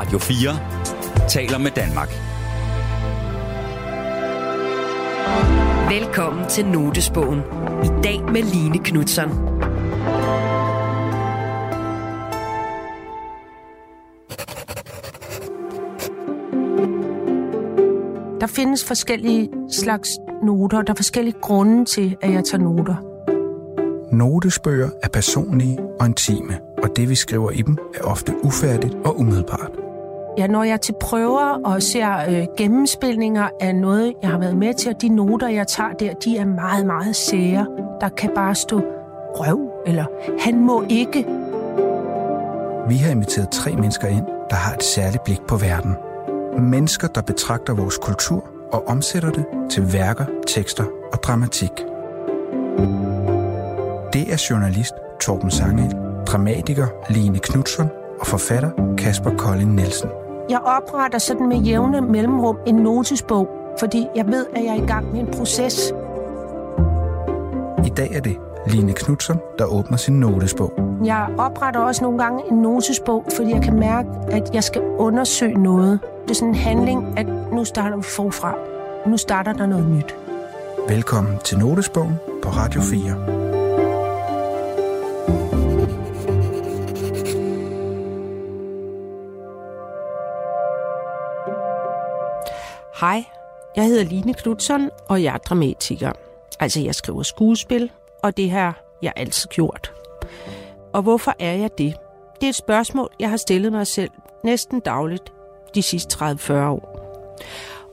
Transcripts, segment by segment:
Radio 4 taler med Danmark. Velkommen til Notesbogen. I dag med Line Knutzon. Der findes forskellige slags noter. Der er forskellige grunde til, at jeg tager noter. Notesbøger er personlige og intime, og det vi skriver i dem er ofte ufærdigt og umiddelbart. Ja, når jeg er til prøver og ser øh, gennemspilninger af noget, jeg har været med til, og de noter, jeg tager der, de er meget, meget sære. Der kan bare stå røv, eller han må ikke. Vi har inviteret tre mennesker ind, der har et særligt blik på verden. Mennesker, der betragter vores kultur og omsætter det til værker, tekster og dramatik. Det er journalist Torben Sangel, dramatiker Line Knudsen og forfatter Kasper Kolding Nielsen. Jeg opretter sådan med jævne mellemrum en notesbog, fordi jeg ved, at jeg er i gang med en proces. I dag er det Line Knudsen, der åbner sin notesbog. Jeg opretter også nogle gange en notesbog, fordi jeg kan mærke, at jeg skal undersøge noget. Det er sådan en handling, at nu starter vi forfra. Nu starter der noget nyt. Velkommen til Notesbogen på Radio 4. Hej, jeg hedder Line Knudsen, og jeg er dramatiker. Altså, jeg skriver skuespil, og det har jeg altid gjort. Og hvorfor er jeg det? Det er et spørgsmål, jeg har stillet mig selv næsten dagligt de sidste 30-40 år.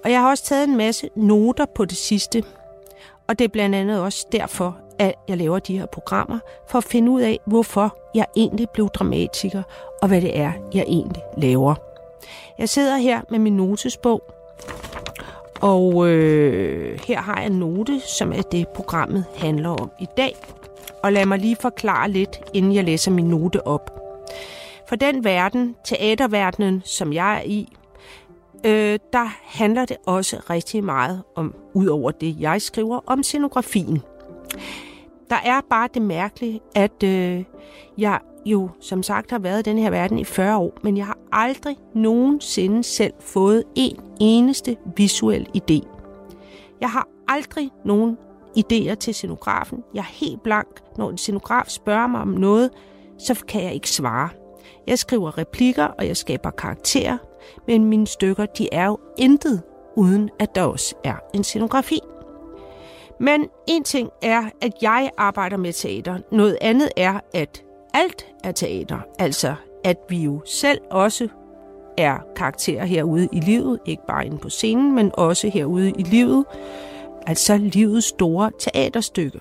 Og jeg har også taget en masse noter på det sidste. Og det er blandt andet også derfor, at jeg laver de her programmer, for at finde ud af, hvorfor jeg egentlig blev dramatiker, og hvad det er, jeg egentlig laver. Jeg sidder her med min notesbog, og øh, her har jeg en note, som er det, programmet handler om i dag. Og lad mig lige forklare lidt, inden jeg læser min note op. For den verden, teaterverdenen, som jeg er i, øh, der handler det også rigtig meget om, udover det, jeg skriver, om scenografien. Der er bare det mærkelige, at øh, jeg jo som sagt har været i den her verden i 40 år, men jeg har aldrig nogensinde selv fået en eneste visuel idé. Jeg har aldrig nogen idéer til scenografen. Jeg er helt blank. Når en scenograf spørger mig om noget, så kan jeg ikke svare. Jeg skriver replikker, og jeg skaber karakterer, men mine stykker, de er jo intet, uden at der også er en scenografi. Men en ting er, at jeg arbejder med teater. Noget andet er, at alt er teater. Altså, at vi jo selv også er karakterer herude i livet. Ikke bare inde på scenen, men også herude i livet. Altså livets store teaterstykke.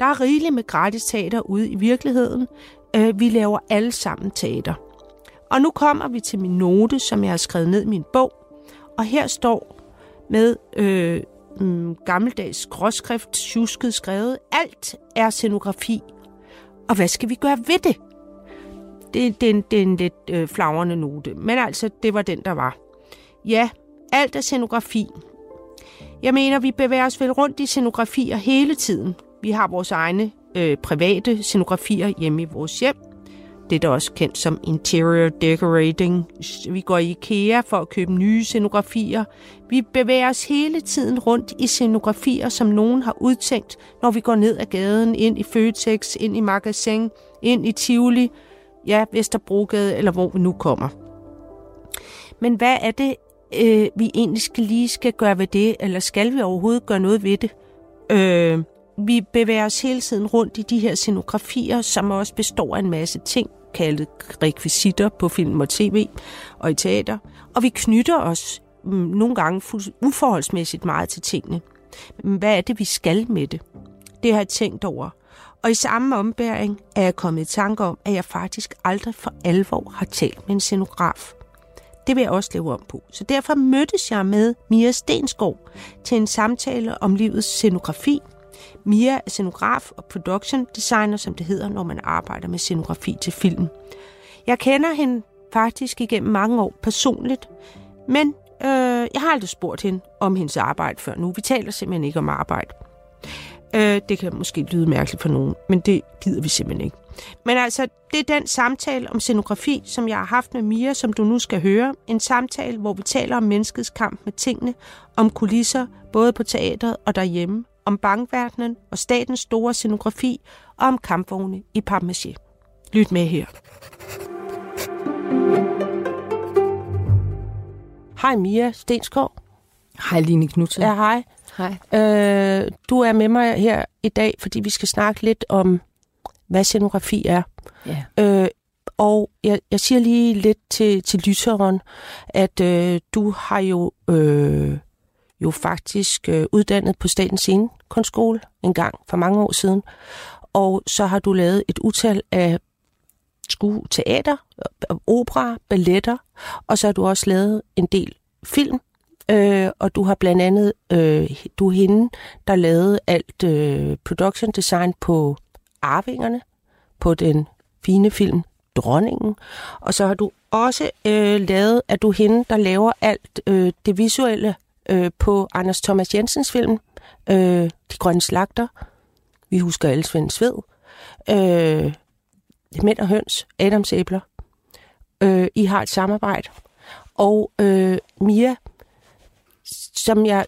Der er rigeligt med gratis teater ude i virkeligheden. Øh, vi laver alle sammen teater. Og nu kommer vi til min note, som jeg har skrevet ned i min bog. Og her står med øh, mm, gammeldags gråskrift, tjusket skrevet, alt er scenografi. Og hvad skal vi gøre ved det? Det, det, er, en, det er en lidt øh, flagrende note, men altså, det var den, der var. Ja, alt er scenografi. Jeg mener, vi bevæger os vel rundt i scenografier hele tiden. Vi har vores egne øh, private scenografier hjemme i vores hjem. Det er også kendt som interior decorating. Vi går i IKEA for at købe nye scenografier. Vi bevæger os hele tiden rundt i scenografier, som nogen har udtænkt, når vi går ned ad gaden, ind i Føtex, ind i Magasin, ind i Tivoli, ja, Vesterbrogade, eller hvor vi nu kommer. Men hvad er det, øh, vi egentlig skal lige skal gøre ved det, eller skal vi overhovedet gøre noget ved det? Øh, vi bevæger os hele tiden rundt i de her scenografier, som også består af en masse ting, kaldet rekvisitter på film og tv og i teater. Og vi knytter os mm, nogle gange uforholdsmæssigt meget til tingene. Hvad er det, vi skal med det? Det har jeg tænkt over. Og i samme ombæring er jeg kommet i tanke om, at jeg faktisk aldrig for alvor har talt med en scenograf. Det vil jeg også leve om på. Så derfor mødtes jeg med Mia Stensgaard til en samtale om livets scenografi – Mia er scenograf og production designer, som det hedder, når man arbejder med scenografi til film. Jeg kender hende faktisk igennem mange år personligt, men øh, jeg har aldrig spurgt hende om hendes arbejde før nu. Vi taler simpelthen ikke om arbejde. Øh, det kan måske lyde mærkeligt for nogen, men det gider vi simpelthen ikke. Men altså, det er den samtale om scenografi, som jeg har haft med Mia, som du nu skal høre. En samtale, hvor vi taler om menneskets kamp med tingene, om kulisser, både på teatret og derhjemme, om bankverdenen og statens store scenografi og om kampvogne i papmaché. Lyt med her. Hej Mia Stenskov. Hej Line Knudsen. Ja, hej. Hej. Øh, du er med mig her i dag, fordi vi skal snakke lidt om, hvad scenografi er. Ja. Øh, og jeg, jeg siger lige lidt til, til lytteren, at øh, du har jo, øh, jo faktisk øh, uddannet på Statens Scenekunstskole en gang for mange år siden. Og så har du lavet et utal af skue, teater, opera, balletter, og så har du også lavet en del film. Øh, og du har blandt andet, øh, du er hende, der lavede alt øh, production design på Arvingerne, på den fine film Dronningen. Og så har du også øh, lavet, at du er hende, der laver alt øh, det visuelle øh, på Anders Thomas Jensens film, øh, De Grønne Slagter. Vi husker alle Svend Sved. Øh, Mænd og Høns, Adams Æbler. Øh, I har et samarbejde. Og øh, Mia, som jeg...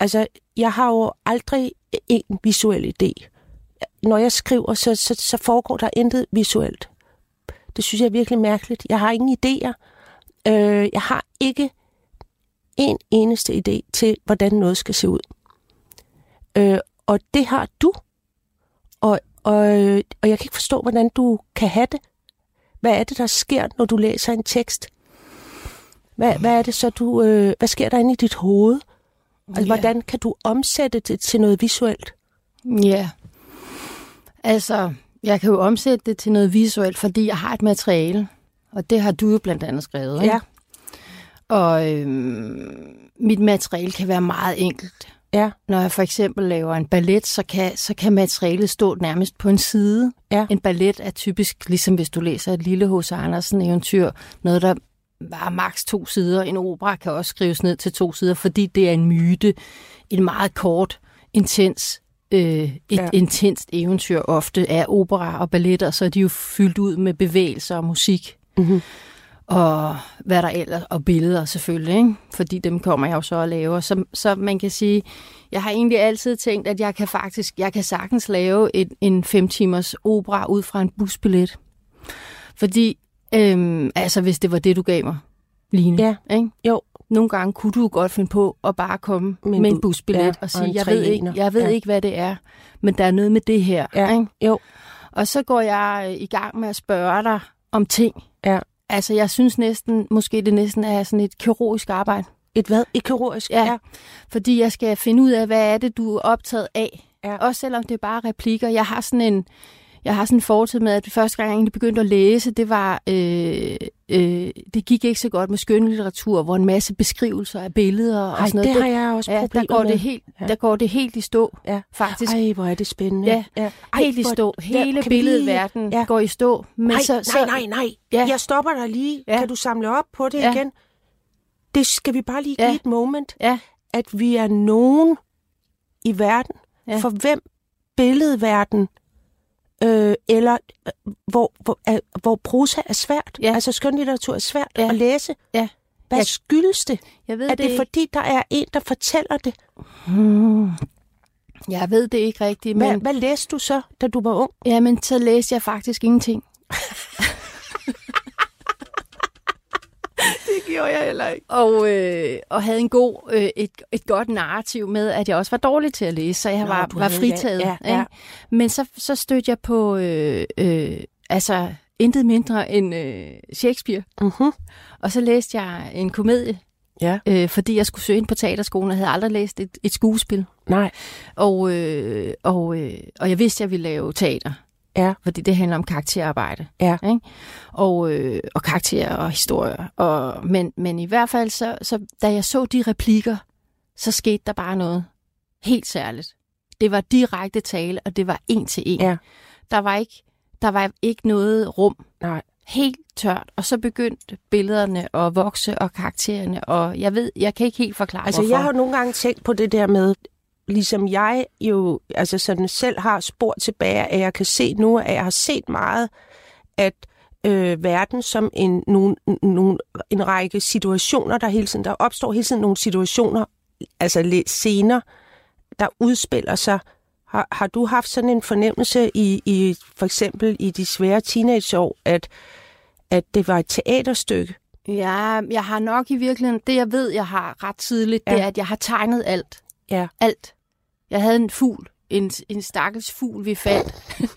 Altså, jeg har jo aldrig en visuel idé. Når jeg skriver, så, så, så foregår der intet visuelt. Det synes jeg er virkelig mærkeligt. Jeg har ingen idéer. Øh, jeg har ikke en eneste idé til, hvordan noget skal se ud. Øh, og det har du. Og, og, og jeg kan ikke forstå, hvordan du kan have det. Hvad er det, der sker, når du læser en tekst? Hvad, hvad er det så, du... Øh, hvad sker der inde i dit hoved? Altså, Ja. hvordan kan du omsætte det til noget visuelt? Ja. Altså, jeg kan jo omsætte det til noget visuelt, fordi jeg har et materiale. Og det har du jo blandt andet skrevet. Ikke? Ja. Og øhm, mit materiale kan være meget enkelt. Ja, Når jeg for eksempel laver en ballet, så kan, så kan materialet stå nærmest på en side. Ja. En ballet er typisk, ligesom hvis du læser et lille H.C. Andersen eventyr, noget der var maks to sider. En opera kan også skrives ned til to sider, fordi det er en myte. En meget kort, intens, øh, et Ja. intenst eventyr ofte er opera og balletter, så er de jo fyldt ud med bevægelser og musik. Mhm. Og hvad der ellers, og billeder selvfølgelig, ikke? fordi dem kommer jeg jo så at lave. Så, så man kan sige, jeg har egentlig altid tænkt, at jeg kan faktisk, jeg kan sagtens lave et, en fem timers opera ud fra en busbillet. Fordi, øhm, altså hvis det var det, du gav mig, Line, Ja. ikke? Jo. Nogle gange kunne du godt finde på at bare komme Med med en busbillet ja, og og sige, en jeg ved, ikke, jeg ved Ja. ikke, hvad det er, men der er noget med det her. Ja. Ikke? jo. Og så går jeg i gang med at spørge dig om ting. Ja. Altså, jeg synes næsten, måske det næsten er sådan et kirurgisk arbejde. Et hvad? Et kirurgisk? Ja. Fordi jeg skal finde ud af, hvad er det, du er optaget af. Ja. Også selvom det er bare replikker. Jeg har sådan en, jeg har sådan en fortid med, at det første gang, jeg egentlig begyndte at læse, det var, øh, øh, det gik ikke så godt med skønlitteratur, hvor en masse beskrivelser af billeder og Ej, sådan noget. det har jeg også ja, der går med. det helt, Ja. der går det helt i stå, Ja. faktisk. Ej, hvor er det spændende. Ja, ja. helt i stå. Hele vi lige- billedverdenen Ja. går i stå. Men Nej, så, nej, så, nej, nej. Ja. Jeg stopper dig lige. Ja. Kan du samle op på det Ja. igen? Det skal vi bare lige give Ja. et moment. Ja. At vi er nogen i verden, Ja. for hvem billedverden, øh, eller øh, hvor, hvor, øh, hvor prosa er svært. Ja. Altså skønlitteratur er svært Ja. at læse. Ja. Hvad Jeg- skyldes det? Jeg ved Er det ikke. fordi, der er en, der fortæller det? Hmm. Jeg ved det ikke rigtigt, Hvad, men, hvad læste du så, da du var ung? jamen, så læste jeg faktisk ingenting. Det gjorde jeg heller ikke. Og, øh, og havde en god, øh, et, et godt narrativ med, at jeg også var dårlig til at læse, så jeg Nå, var, var fritaget. ja, ja. ikke? Men så, så stødte jeg på, øh, øh, altså, intet mindre end øh, Shakespeare. Uh-huh. Og så læste jeg en komedie, Ja. øh, fordi jeg skulle søge ind på teaterskolen, og havde aldrig læst et, et skuespil. Nej. Og, øh, og, øh, og jeg vidste, at jeg ville lave teater. Ja. Fordi det handler om karakterarbejde. Ja. Ikke? Og, øh, og karakterer og historier. Og, men, men i hvert fald, så, så, da jeg så de replikker, så skete der bare noget helt særligt. Det var direkte tale, og det var en til en. Ja. Der, var ikke, der var ikke noget rum. Nej. Helt tørt. Og så begyndte billederne at vokse, og karaktererne, og jeg ved, jeg kan ikke helt forklare, Altså, hvorfor. jeg har nogle gange tænkt på det der med, ligesom jeg jo altså sådan selv har spor tilbage, at jeg kan se nu, at jeg har set meget, at øh, verden som en, nogle, nogle, en række situationer, der hele tiden, der opstår hele tiden nogle situationer, altså lidt scener, der udspiller sig. Har, har du haft sådan en fornemmelse i, i for eksempel i de svære teenageår, at, at det var et teaterstykke? Ja, jeg har nok i virkeligheden, det jeg ved, jeg har ret tidligt, ja. det er, at jeg har tegnet alt. Ja. Alt. Jeg havde en fugl, en, en stakkels fugl, vi fandt,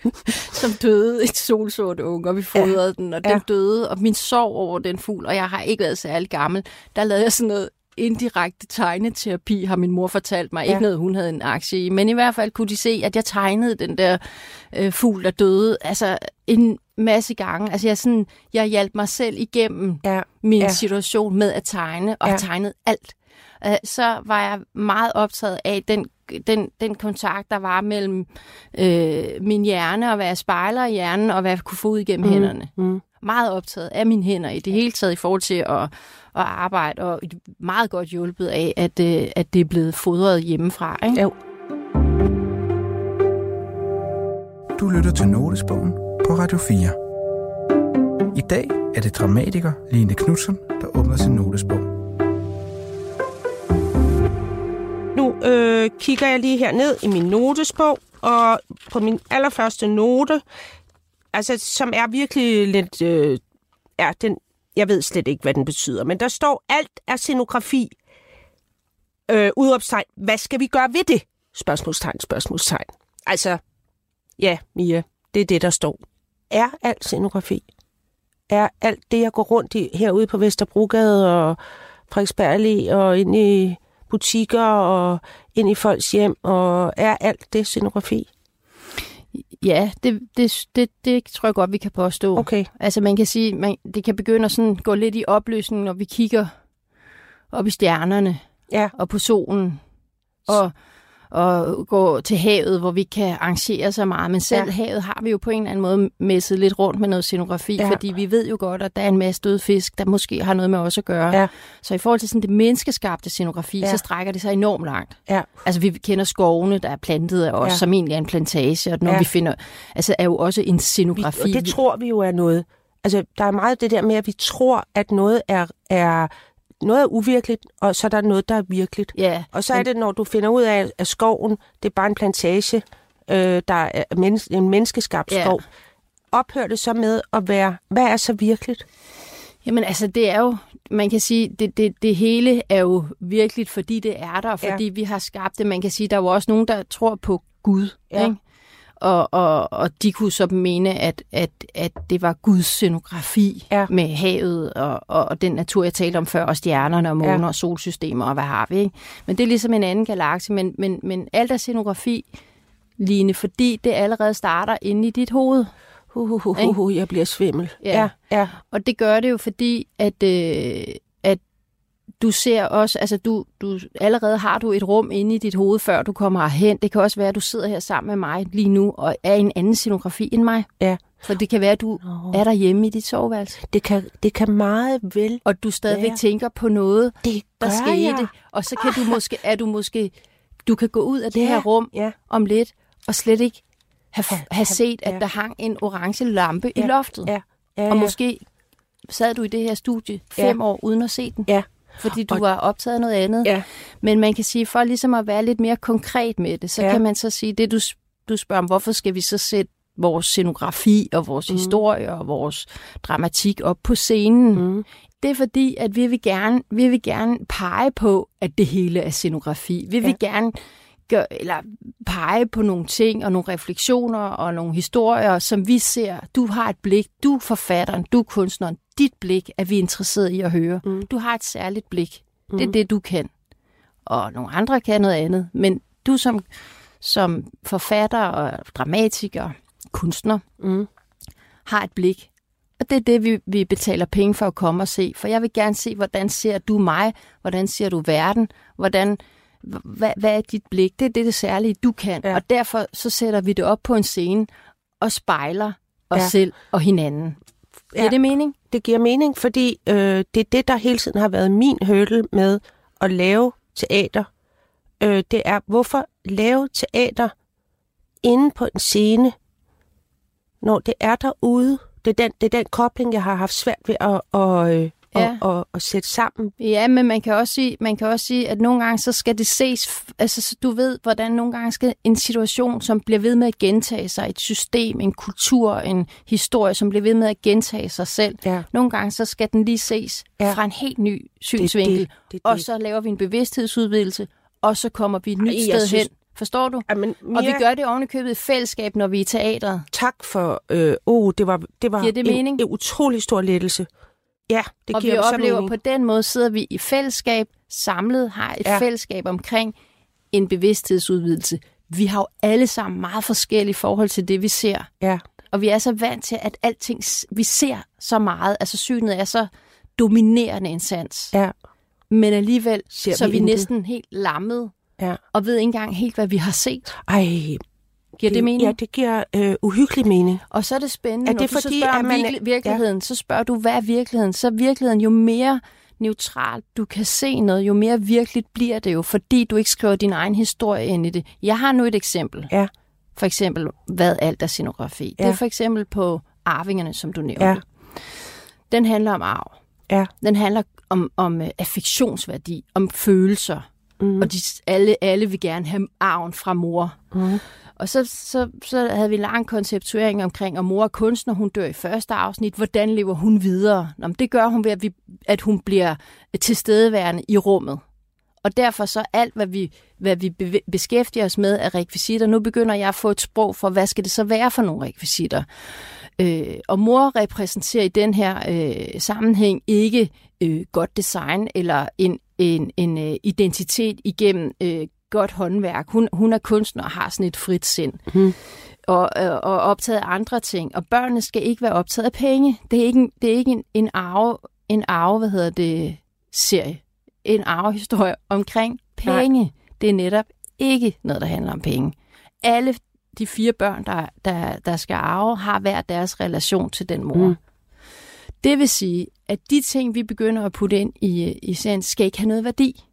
som døde, et solsort unge, og vi fodrede ja. den, og den ja. døde, og min sorg over den fugl, og jeg har ikke været særlig gammel, der lavede jeg sådan noget indirekte tegneterapi, har min mor fortalt mig. Ja. Ikke noget, hun havde en aktie i, men i hvert fald kunne de se, at jeg tegnede den der øh, fugl, der døde, altså en masse gange. Altså jeg, sådan, jeg hjalp mig selv igennem ja. min ja. situation med at tegne, og ja. tegnet alt. Uh, så var jeg meget optaget af den den, den kontakt, der var mellem øh, min hjerne og hvad jeg spejler i hjernen, og hvad jeg kunne få ud igennem mm. hænderne. Mm. Meget optaget af mine hænder i det hele taget i forhold til at, at arbejde, og meget godt hjulpet af, at, øh, at det er blevet fodret hjemmefra. Ikke? Jo. Du lytter til Notesbogen på Radio 4. I dag er det dramatiker Line Knudsen, der åbner sin notesbog. Øh, kigger jeg lige her ned i min notesbog, og på min allerførste note, altså som er virkelig lidt, øh, ja, den, jeg ved slet ikke, hvad den betyder, men der står, alt er scenografi. Øh, udopstegn, hvad skal vi gøre ved det? Spørgsmålstegn, spørgsmålstegn. Altså, ja, Mia, det er det, der står. Er alt scenografi? Er alt det, jeg går rundt i herude på Vesterbrogade og Frederiksberg og ind i butikker og ind i folks hjem, og er alt det scenografi? Ja, det, det, det, det tror jeg godt, vi kan påstå. Okay. Altså man kan sige, man, det kan begynde at sådan gå lidt i opløsning, når vi kigger op i stjernerne ja. og på solen. Og og gå til havet, hvor vi kan arrangere så meget. Men selv ja. havet har vi jo på en eller anden måde messet lidt rundt med noget scenografi, ja. fordi vi ved jo godt, at der er en masse døde fisk, der måske har noget med os at gøre. Ja. Så i forhold til sådan det menneskeskabte scenografi, ja. så strækker det sig enormt langt. Ja. Altså vi kender skovene, der er plantet af os, ja. som egentlig er en plantage, og når ja. vi finder, altså er jo også en scenografi. Vi, og det tror vi jo er noget. Altså, der er meget det der med, at vi tror, at noget er, er noget er uvirkeligt, og så er der noget, der er virkeligt. Ja, og så er det, når du finder ud af, at skoven, det er bare en plantage, øh, der er en menneskeskabt ja. skov. Ophører det så med at være, hvad er så virkeligt? Jamen altså, det er jo, man kan sige, det, det, det hele er jo virkeligt, fordi det er der, fordi ja. vi har skabt det. Man kan sige, der er jo også nogen, der tror på Gud. Ja. Ikke? Og, og, og de kunne så mene, at, at, at det var Guds scenografi ja. med havet og, og, og den natur, jeg talte om før, og stjernerne og måner ja. og solsystemer og hvad har vi. Ikke? Men det er ligesom en anden galakse, men, men, men alt er scenografi, Line, fordi det allerede starter inde i dit hoved. Uh, uh, uh, uh, jeg bliver svimmel. Ja. ja, ja. Og det gør det jo, fordi at, øh, at du ser også, altså du, du, allerede har du et rum inde i dit hoved, før du kommer hen. Det kan også være, at du sidder her sammen med mig lige nu, og er i en anden scenografi end mig. Ja. For det kan være, at du oh. er derhjemme i dit soveværelse. Det kan, det kan meget vel Og du stadigvæk være. tænker på noget, det der skete. Jeg. Og så kan du måske, er du måske, du kan gå ud af det ja. her rum ja. om lidt, og slet ikke have, have set, at ja. der hang en orange lampe ja. i loftet. Ja. Ja, ja, og måske sad du i det her studie fem ja. år uden at se den. Ja fordi du og, var optaget af noget andet. Ja. Men man kan sige, for ligesom at være lidt mere konkret med det, så ja. kan man så sige, det du, du spørger om, hvorfor skal vi så sætte vores scenografi og vores mm. historie og vores dramatik op på scenen? Mm. Det er fordi, at vi vil gerne, vi vil gerne pege på, at det hele er scenografi. Vi ja. vil gerne gør, eller pege på nogle ting og nogle refleksioner og nogle historier, som vi ser. Du har et blik, du er forfatteren, du er kunstneren. Dit blik er vi interesseret i at høre. Mm. Du har et særligt blik. Mm. Det er mm. det, du kan. Og nogle andre kan noget andet. Men du som, som forfatter og dramatiker, kunstner, mm. har et blik. Og det er det, vi, vi betaler penge for at komme og se. For jeg vil gerne se, hvordan ser du mig? Hvordan ser du verden? Hvordan hvad, hvad er dit blik? Det er det, det særlige, du kan. Ja. Og derfor så sætter vi det op på en scene og spejler os ja. selv og hinanden. Ja. Giver det mening? Det giver mening, fordi øh, det er det, der hele tiden har været min hurdle med at lave teater. øh, det er, hvorfor lave teater inde på en scene, når det er derude. Det er den, det er den kobling, jeg har haft svært ved at, at, øh, Ja. at, at, at sætte sammen. Ja, men man kan også sige, man kan også sige at nogle gange så skal det ses, altså så du ved, hvordan nogle gange skal en situation, som bliver ved med at gentage sig, et system, en kultur, en historie, som bliver ved med at gentage sig selv. Ja. Nogle gange så skal den lige ses Ja. fra en helt ny synsvinkel, det, det, og det. så laver vi en bevidsthedsudvidelse, og så kommer vi et nyt Ej, sted synes- hen. Forstår du? Jamen, Mia, Og vi gør det ovenikøbet i fællesskab, når vi er i teatret. tak for... Øh, oh, det var, det var Giver det en, mening? en utrolig stor lettelse. Ja, det og vi giver så oplever mening. på den måde, sidder vi i fællesskab, samlet, har et Ja. fællesskab omkring en bevidsthedsudvidelse. Vi har jo alle sammen meget forskellige forhold til det, vi ser. Ja, Og vi er så vant til, at alting, vi ser så meget, altså synet er så dominerende en sans. ja, Men alligevel, Ser så er vi vi intet. næsten helt lammet, ja. og ved ikke engang helt, hvad vi har set. Ej, Giver det, det mening? Ja, det giver øh, uhyggelig mening. Og så er det spændende, Er når det du så fordi, spørger at man- virkel- virkeligheden, ja. så spørger du, hvad er virkeligheden? Så er virkeligheden jo mere neutralt du kan se noget, jo mere virkeligt bliver det jo, fordi du ikke skriver din egen historie ind i det. Jeg har nu et eksempel. Ja. For eksempel, hvad alt er scenografi. Ja. Det er for eksempel på Arvingerne, som du nævnte. Ja. Den handler om arv. Ja. Den handler om, om uh, affektionsværdi, om følelser. Mm. Og de, alle, alle vil gerne have arven fra mor. Mm. Og så, så, så havde vi lang konceptuering omkring, om mor er kunstner, hun dør i første afsnit. Hvordan lever hun videre? Nå, men det gør hun ved, at, vi, at hun bliver tilstedeværende i rummet. Og derfor så alt, hvad vi, hvad vi be- beskæftiger os med af rekvisitter, nu begynder jeg at få et sprog for, hvad skal det så være for nogle rekvisitter? Øh, og mor repræsenterer i den her øh, sammenhæng ikke øh, godt design eller en, en, en øh, identitet igennem øh, godt håndværk. Hun, hun er kunstner og har sådan et frit sind. Mm. Og, øh, og optaget af andre ting. Og børnene skal ikke være optaget af penge. Det er ikke en, det er ikke en, en arve, en arve, hvad hedder det, serie. En arvehistorie omkring penge. Nej. Det er netop ikke noget, der handler om penge. Alle de fire børn, der, der, der skal arve, har hver deres relation til den mor. Mm. Mm. Det vil sige, at de ting, vi begynder at putte ind i, i serien, skal ikke have noget værdi.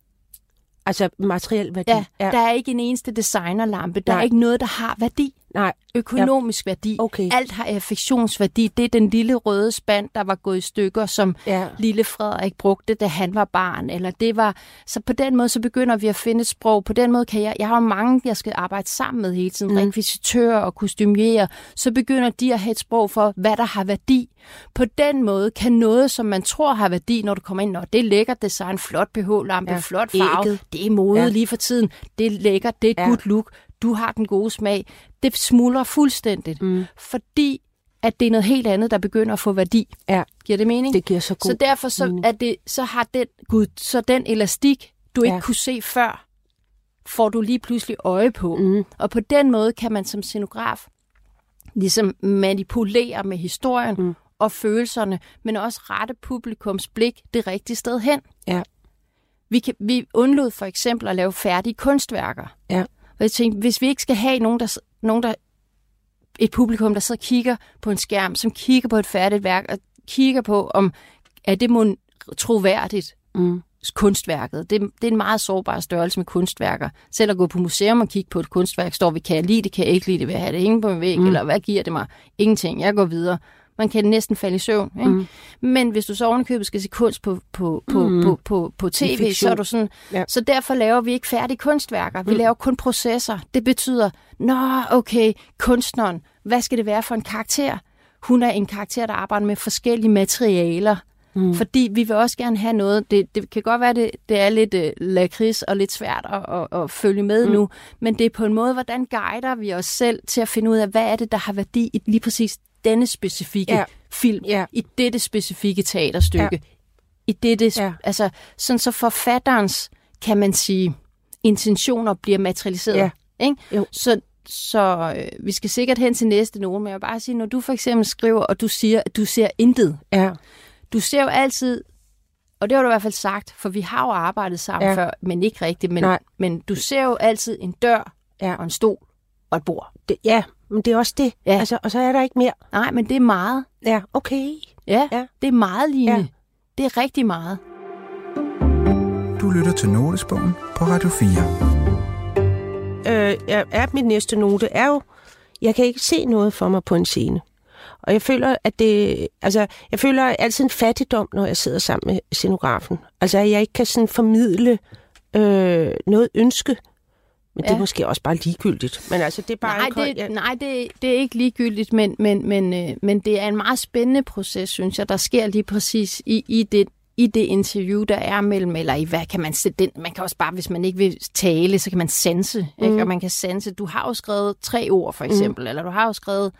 Altså materiel værdi. Ja, ja. Der er ikke en eneste designerlampe. Der Nej. Er ikke noget, der har værdi. Nej, Økonomisk ja. værdi. okay. Alt har affektionsværdi. Det er den lille røde spand, der var gået i stykker, som Ja. lille Frederik brugte, da han var barn. Eller det var... Så på den måde, så begynder vi at finde et sprog. På den måde kan jeg... Jeg har jo mange, jeg skal arbejde sammen med hele tiden. Mm. Rekvisitører og kostymierer. Så begynder de at have et sprog for, hvad der har værdi. På den måde kan noget, som man tror har værdi, når du kommer ind, når det er lækkert design, flot BH-lampe, Ja, flot farve, ægget. det er mode Ja. lige for tiden, det er lækkert, det er et ja. good look, du har den gode smag. Det smuldrer fuldstændigt, Mm. fordi at det er noget helt andet, der begynder at få værdi. Ja. Giver det mening? Det giver så god så derfor så, mening. er det, så har den, Gud, så den elastik, du ikke Ja. kunne se før, får du lige pludselig øje på. Mm. Og på den måde kan man som scenograf ligesom manipulere med historien mm. og følelserne, men også rette publikums blik det rigtige sted hen. Ja. Vi, kan, vi undlod for eksempel at lave færdige kunstværker. Ja. Og jeg tænkte, hvis vi ikke skal have nogen, der, nogen, der et publikum, der sidder og kigger på en skærm, som kigger på et færdigt værk, og kigger på, om er det mon troværdigt, Mm. kunstværket. Det, det er en meget sårbar størrelse med kunstværker. Selv at gå på museum og kigge på et kunstværk, står vi, kan jeg lide det, kan jeg ikke lide det, vil jeg have det hænge på en væg, mm. eller hvad giver det mig? Ingenting, jeg går videre. Man kan næsten falde i søvn. Ikke? Mm. Men hvis du så ovenikøbet skal se kunst på, på, på, Mm. mm. på, på, på tv, fiktion. så er du sådan... Ja. Så derfor laver vi ikke færdige kunstværker. Vi Mm. laver kun processer. Det betyder, nå, okay, kunstneren, hvad skal det være for en karakter? Hun er en karakter, der arbejder med forskellige materialer. Mm. Fordi vi vil også gerne have noget. Det, det kan godt være, det, det er lidt øh, lakrids og lidt svært at, at, at følge med mm. nu. Men det er på en måde, hvordan guider vi os selv til at finde ud af, hvad er det, der har værdi i lige præcis denne specifikke Ja. film, Ja. i dette specifikke teaterstykke. Ja. I dette, Ja. altså, sådan så forfatterens, kan man sige, intentioner bliver materialiseret. Ja. Ikke? Jo. Så, så øh, vi skal sikkert hen til næste nummer, men jeg vil bare sige, når du for eksempel skriver, og du siger, at du ser intet, Ja. du ser jo altid, og det har du i hvert fald sagt, for vi har jo arbejdet sammen Ja. ja. før, men ikke rigtigt, men, Nej. men du ser jo altid en dør Ja. og en stol og et bord. Det, ja, men det er også det. Ja. Altså, og så er der ikke mere. Nej, men det er meget. Ja, okay. Ja, Ja. det er meget, Line. Ja. Det er rigtig meget. Du lytter til Notesbogen på Radio 4. øh, er min næste note, er jo, jeg kan ikke se noget for mig på en scene. Og jeg føler, at det, altså, jeg føler altid en fattigdom, når jeg sidder sammen med scenografen. Altså, at jeg ikke kan sådan formidle øh, noget ønske. Men ja. det er måske også bare ligegyldigt. Men altså, det er bare nej, en kold, det, ja. nej det, det er ikke ligegyldigt, men, men, men, øh, men det er en meget spændende proces, synes jeg, der sker lige præcis i, i det i det interview, der er mellem, eller i hvad kan man sætte den, man kan også bare, hvis man ikke vil tale, så kan man sanse, mm. ikke? og man kan sanse, du har jo skrevet tre ord for eksempel, mm. eller du har jo skrevet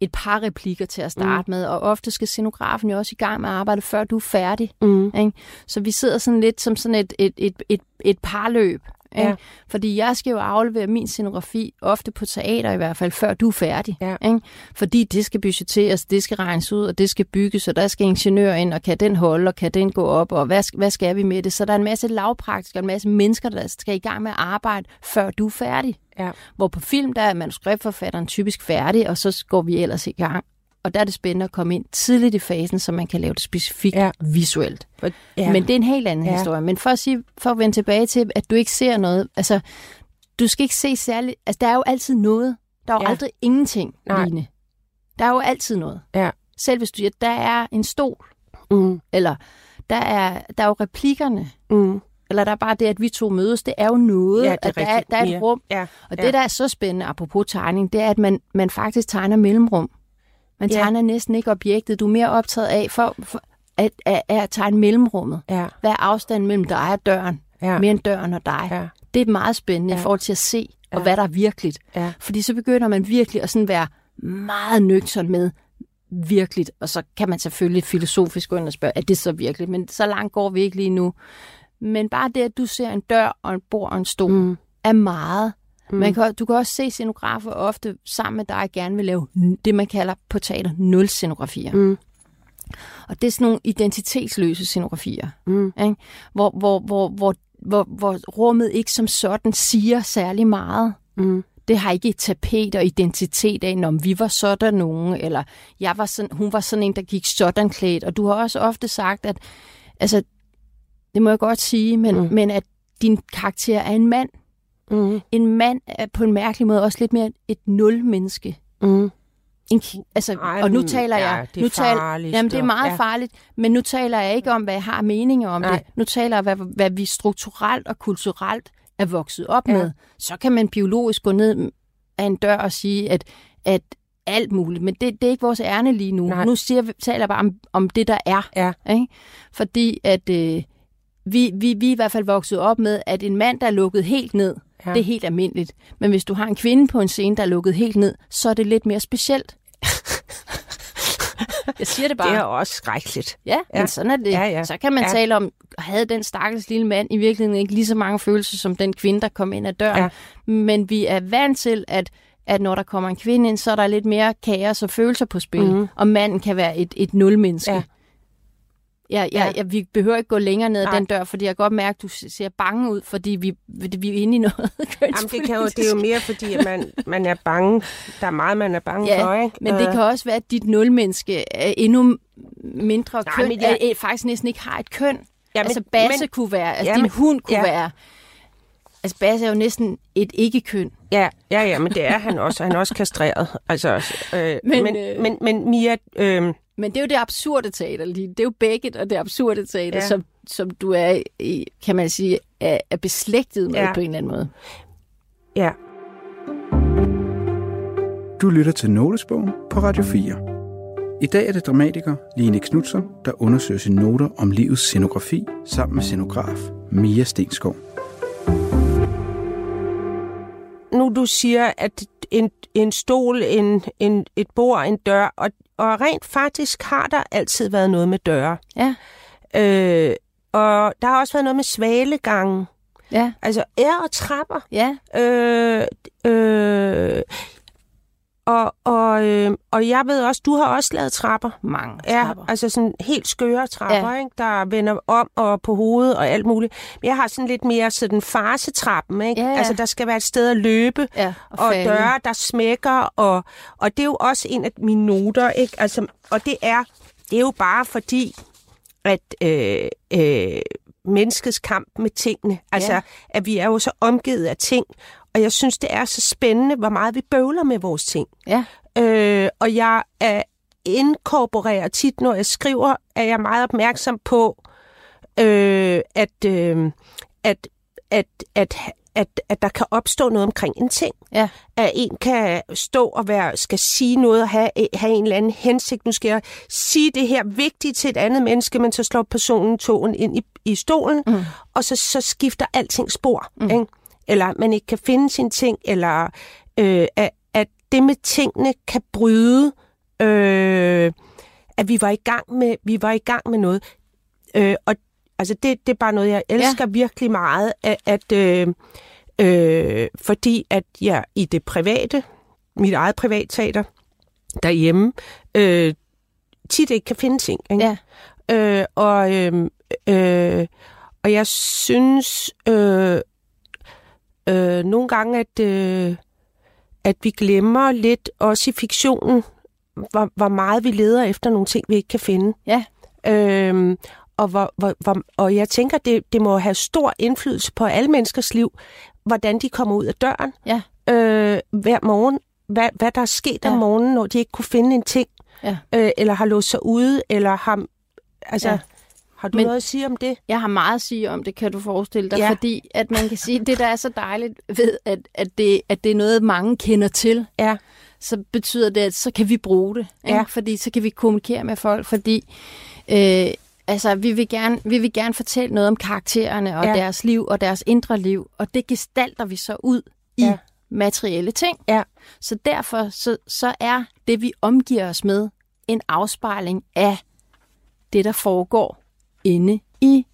et par replikker til at starte mm. med, og ofte skal scenografen jo også i gang med at arbejde, før du er færdig. Mm. Ikke? Så vi sidder sådan lidt som sådan et, et, et, et, et parløb. Ikke? Ja. Fordi jeg skal jo aflevere min scenografi, ofte på teater i hvert fald, før du er færdig. Ja. Ikke? Fordi det skal budgetteres, det skal regnes ud, og det skal bygges, og der skal ingeniør ind, og kan den holde, og kan den gå op, og hvad, hvad skal vi med det? Så der er en masse lavpraktikere, en masse mennesker, der skal i gang med at arbejde, før du er færdig. Ja. Hvor på film, der er manuskriptforfatteren typisk færdig, og så går vi ellers i gang. Og der er det spændende at komme ind tidligt i fasen, så man kan lave det specifikt Ja. ja. visuelt. For, Ja. Men det er en helt anden Ja. ja. historie. Men for at, sige, for at vende tilbage til, at du ikke ser noget, altså, du skal ikke se særligt, altså, der er jo altid noget. Der er jo Ja. ja. aldrig ingenting, Nej. Line. Der er jo altid noget. Ja. Selv hvis du siger, der er en stol, Mm, eller der er, der er jo replikkerne, mm. eller der er bare det, at vi to mødes, det er jo noget, Ja, det er at der er, der er et rum. Ja, Og ja. det, der er så spændende, apropos tegning, det er, at man, man faktisk tegner mellemrum. Man Ja. tegner næsten ikke objektet. Du er mere optaget af for, for at, at, at tegne mellemrummet. Ja, Hvad er afstanden mellem dig og døren? ja, Mere end døren og dig. ja, Det er meget spændende Ja. i forhold til at se, og Ja. hvad der er virkeligt. ja. Fordi så begynder man virkelig at sådan være meget nøgtern med virkeligt, og så kan man selvfølgelig filosofisk gå ind og spørge, er det så virkeligt? Men så langt går vi ikke lige nu. Men bare det, at du ser en dør og en bord og en stol, Mm. er meget. Mm. Man kan, du kan også se scenografer ofte sammen med dig gerne vil lave det, man kalder på teater nul scenografier. Mm. Og det er sådan nogle identitetsløse scenografier, Mm. ikke? Hvor, hvor, hvor, hvor, hvor, hvor rummet ikke som sådan siger særlig meget. Mm. Det har ikke et tapet og identitet af, om vi var sådan nogen, eller jeg var sådan, hun var sådan en, der gik sådan klædt. Og du har også ofte sagt, at altså, det må jeg godt sige, men, mm. men at din karakter er en mand. Mm. En mand er på en mærkelig måde også lidt mere et nul-menneske. Mm. En, altså, Ej, og nu taler ja, jeg... det er nu taler, farligt, jamen, det er meget ja. farligt, men nu taler jeg ikke om, hvad jeg har meninger om Nej. det. Nu taler jeg, hvad, hvad vi strukturelt og kulturelt er vokset op Ja. med. Så kan man biologisk gå ned af en dør og sige, at, at alt muligt, men det, det er ikke vores ærne lige nu. Nej. Nu siger, taler jeg bare om, om det, der er. Ja. Ikke? Fordi at øh, vi, vi, vi er i hvert fald vokset op med, at en mand, der er lukket helt ned, Ja. det er helt almindeligt. Men hvis du har en kvinde på en scene, der er lukket helt ned, så er det lidt mere specielt. jeg siger det bare. Det er også skrækkeligt. Ja, Ja. men sådan er det. Ja, ja. Så kan man Ja. tale om, havde den stakkels lille mand i virkeligheden ikke lige så mange følelser som den kvinde, der kom ind ad døren. Ja. Men vi er vant til, at, at når der kommer en kvinde ind, så er der lidt mere kaos og følelser på spil. Mhm. Og manden kan være et, et nulmenneske. Ja. Ja. Ja, ja, Ja. ja. ja, vi behøver ikke gå længere ned ad den dør, fordi jeg kan godt mærke, at du ser bange ud, fordi vi, vi er inde i noget Jamen, det, kan jo, det er jo mere fordi, at man, man er bange. Der er meget, man er bange Ja, for, ikke? Men det Øh, kan også være, at dit nulmenneske er endnu mindre Nej, køn, men jeg- jeg... faktisk næsten ikke har et køn. Ja, altså Basse men- kunne være, altså Jamen, din hund kunne ja. være, altså Basse er jo næsten et ikke-køn. Ja, ja, ja, men det er han også. Han er også kastreret. Altså, øh, men, Men, men, øh, men, men Mia, øh, Men det er jo det absurde teater lige. Det er jo begge og det absurde teater, Ja. som, som du er, i, kan man sige, er, er beslægtet med ja. på en eller anden måde. ja, Du lytter til Notesbogen på Radio 4. I dag er det dramatiker Line Knudsen, der undersøger sine noter om livets scenografi sammen med scenograf Mia Stenskov. Nu du siger, at en, en stol, en, en, et bord, en dør, og, og rent faktisk har der altid været noget med døre. Ja, Øh, og der har også været noget med svalegangen. ja, Altså ær og trapper. ja. Øh, øh, og, og, øh, og jeg ved også, du har også lavet trapper. Mange Ja, trapper. altså sådan helt skøre trapper, ja. Ikke? der vender om og på hovedet og alt muligt. Men jeg har sådan lidt mere sådan farsetrappen, ikke? Ja, ja. Altså der skal være et sted at løbe, Ja, og, og døre, der smækker, og, og det er jo også en af mine noter, ikke? Altså, og det er, det er jo bare fordi, at øh, øh, menneskets kamp med tingene. Altså, Ja. at vi er jo så omgivet af ting, og jeg synes, det er så spændende, hvor meget vi bøvler med vores ting. Ja. Øh, og jeg er inkorporerer tit, når jeg skriver, er jeg meget opmærksom på, øh, at, øh, at, at, at, at, at der kan opstå noget omkring en ting. Ja. At en kan stå og være, skal sige noget og have, have en eller anden hensigt. Nu skal jeg sige det her vigtigt til et andet menneske, men så slår personen togen ind i, i stolen, mm. og så, så skifter alting spor. Mm. Ikke? Eller man ikke kan finde sine ting, eller øh, at, at det med tingene kan bryde, øh, at vi var i gang med, vi var i gang med noget. Øh, og altså det, det er bare noget, jeg elsker ja. virkelig meget, at, at øh, øh, fordi at jeg i det private, mit eget privatteater derhjemme, øh, tit ikke kan finde ting. Ikke? Ja. Øh, og, øh, øh, og jeg synes øh, øh, nogle gange, at, øh, at vi glemmer lidt, også i fiktionen, hvor, hvor meget vi leder efter nogle ting, vi ikke kan finde. Ja. Øhm, og, hvor, hvor, hvor, og jeg tænker, det, det må have stor indflydelse på alle menneskers liv, hvordan de kommer ud af døren Ja. øh, hver morgen. Hvad, hvad der er sket ja. om morgenen, når de ikke kunne finde en ting, Ja. øh, eller har låst sig ude, eller har... Altså, ja. Har du Men- noget at sige om det? Jeg har meget at sige om det, kan du forestille dig, Ja. ja. fordi at man kan sige, det der er så dejligt ved, at, at, det, at det er noget, mange kender til, Ja, så betyder det, at så kan vi bruge det. Ikke? Ja. Fordi så kan vi kommunikere med folk, fordi øh, altså, vi, vil gerne, vi vil gerne fortælle noget om karaktererne og Ja. deres liv og deres indre liv, og det gestalter vi så ud i ja. materielle ting. ja, Så derfor så, så er det, vi omgiver os med, en afspejling af det, der foregår inde i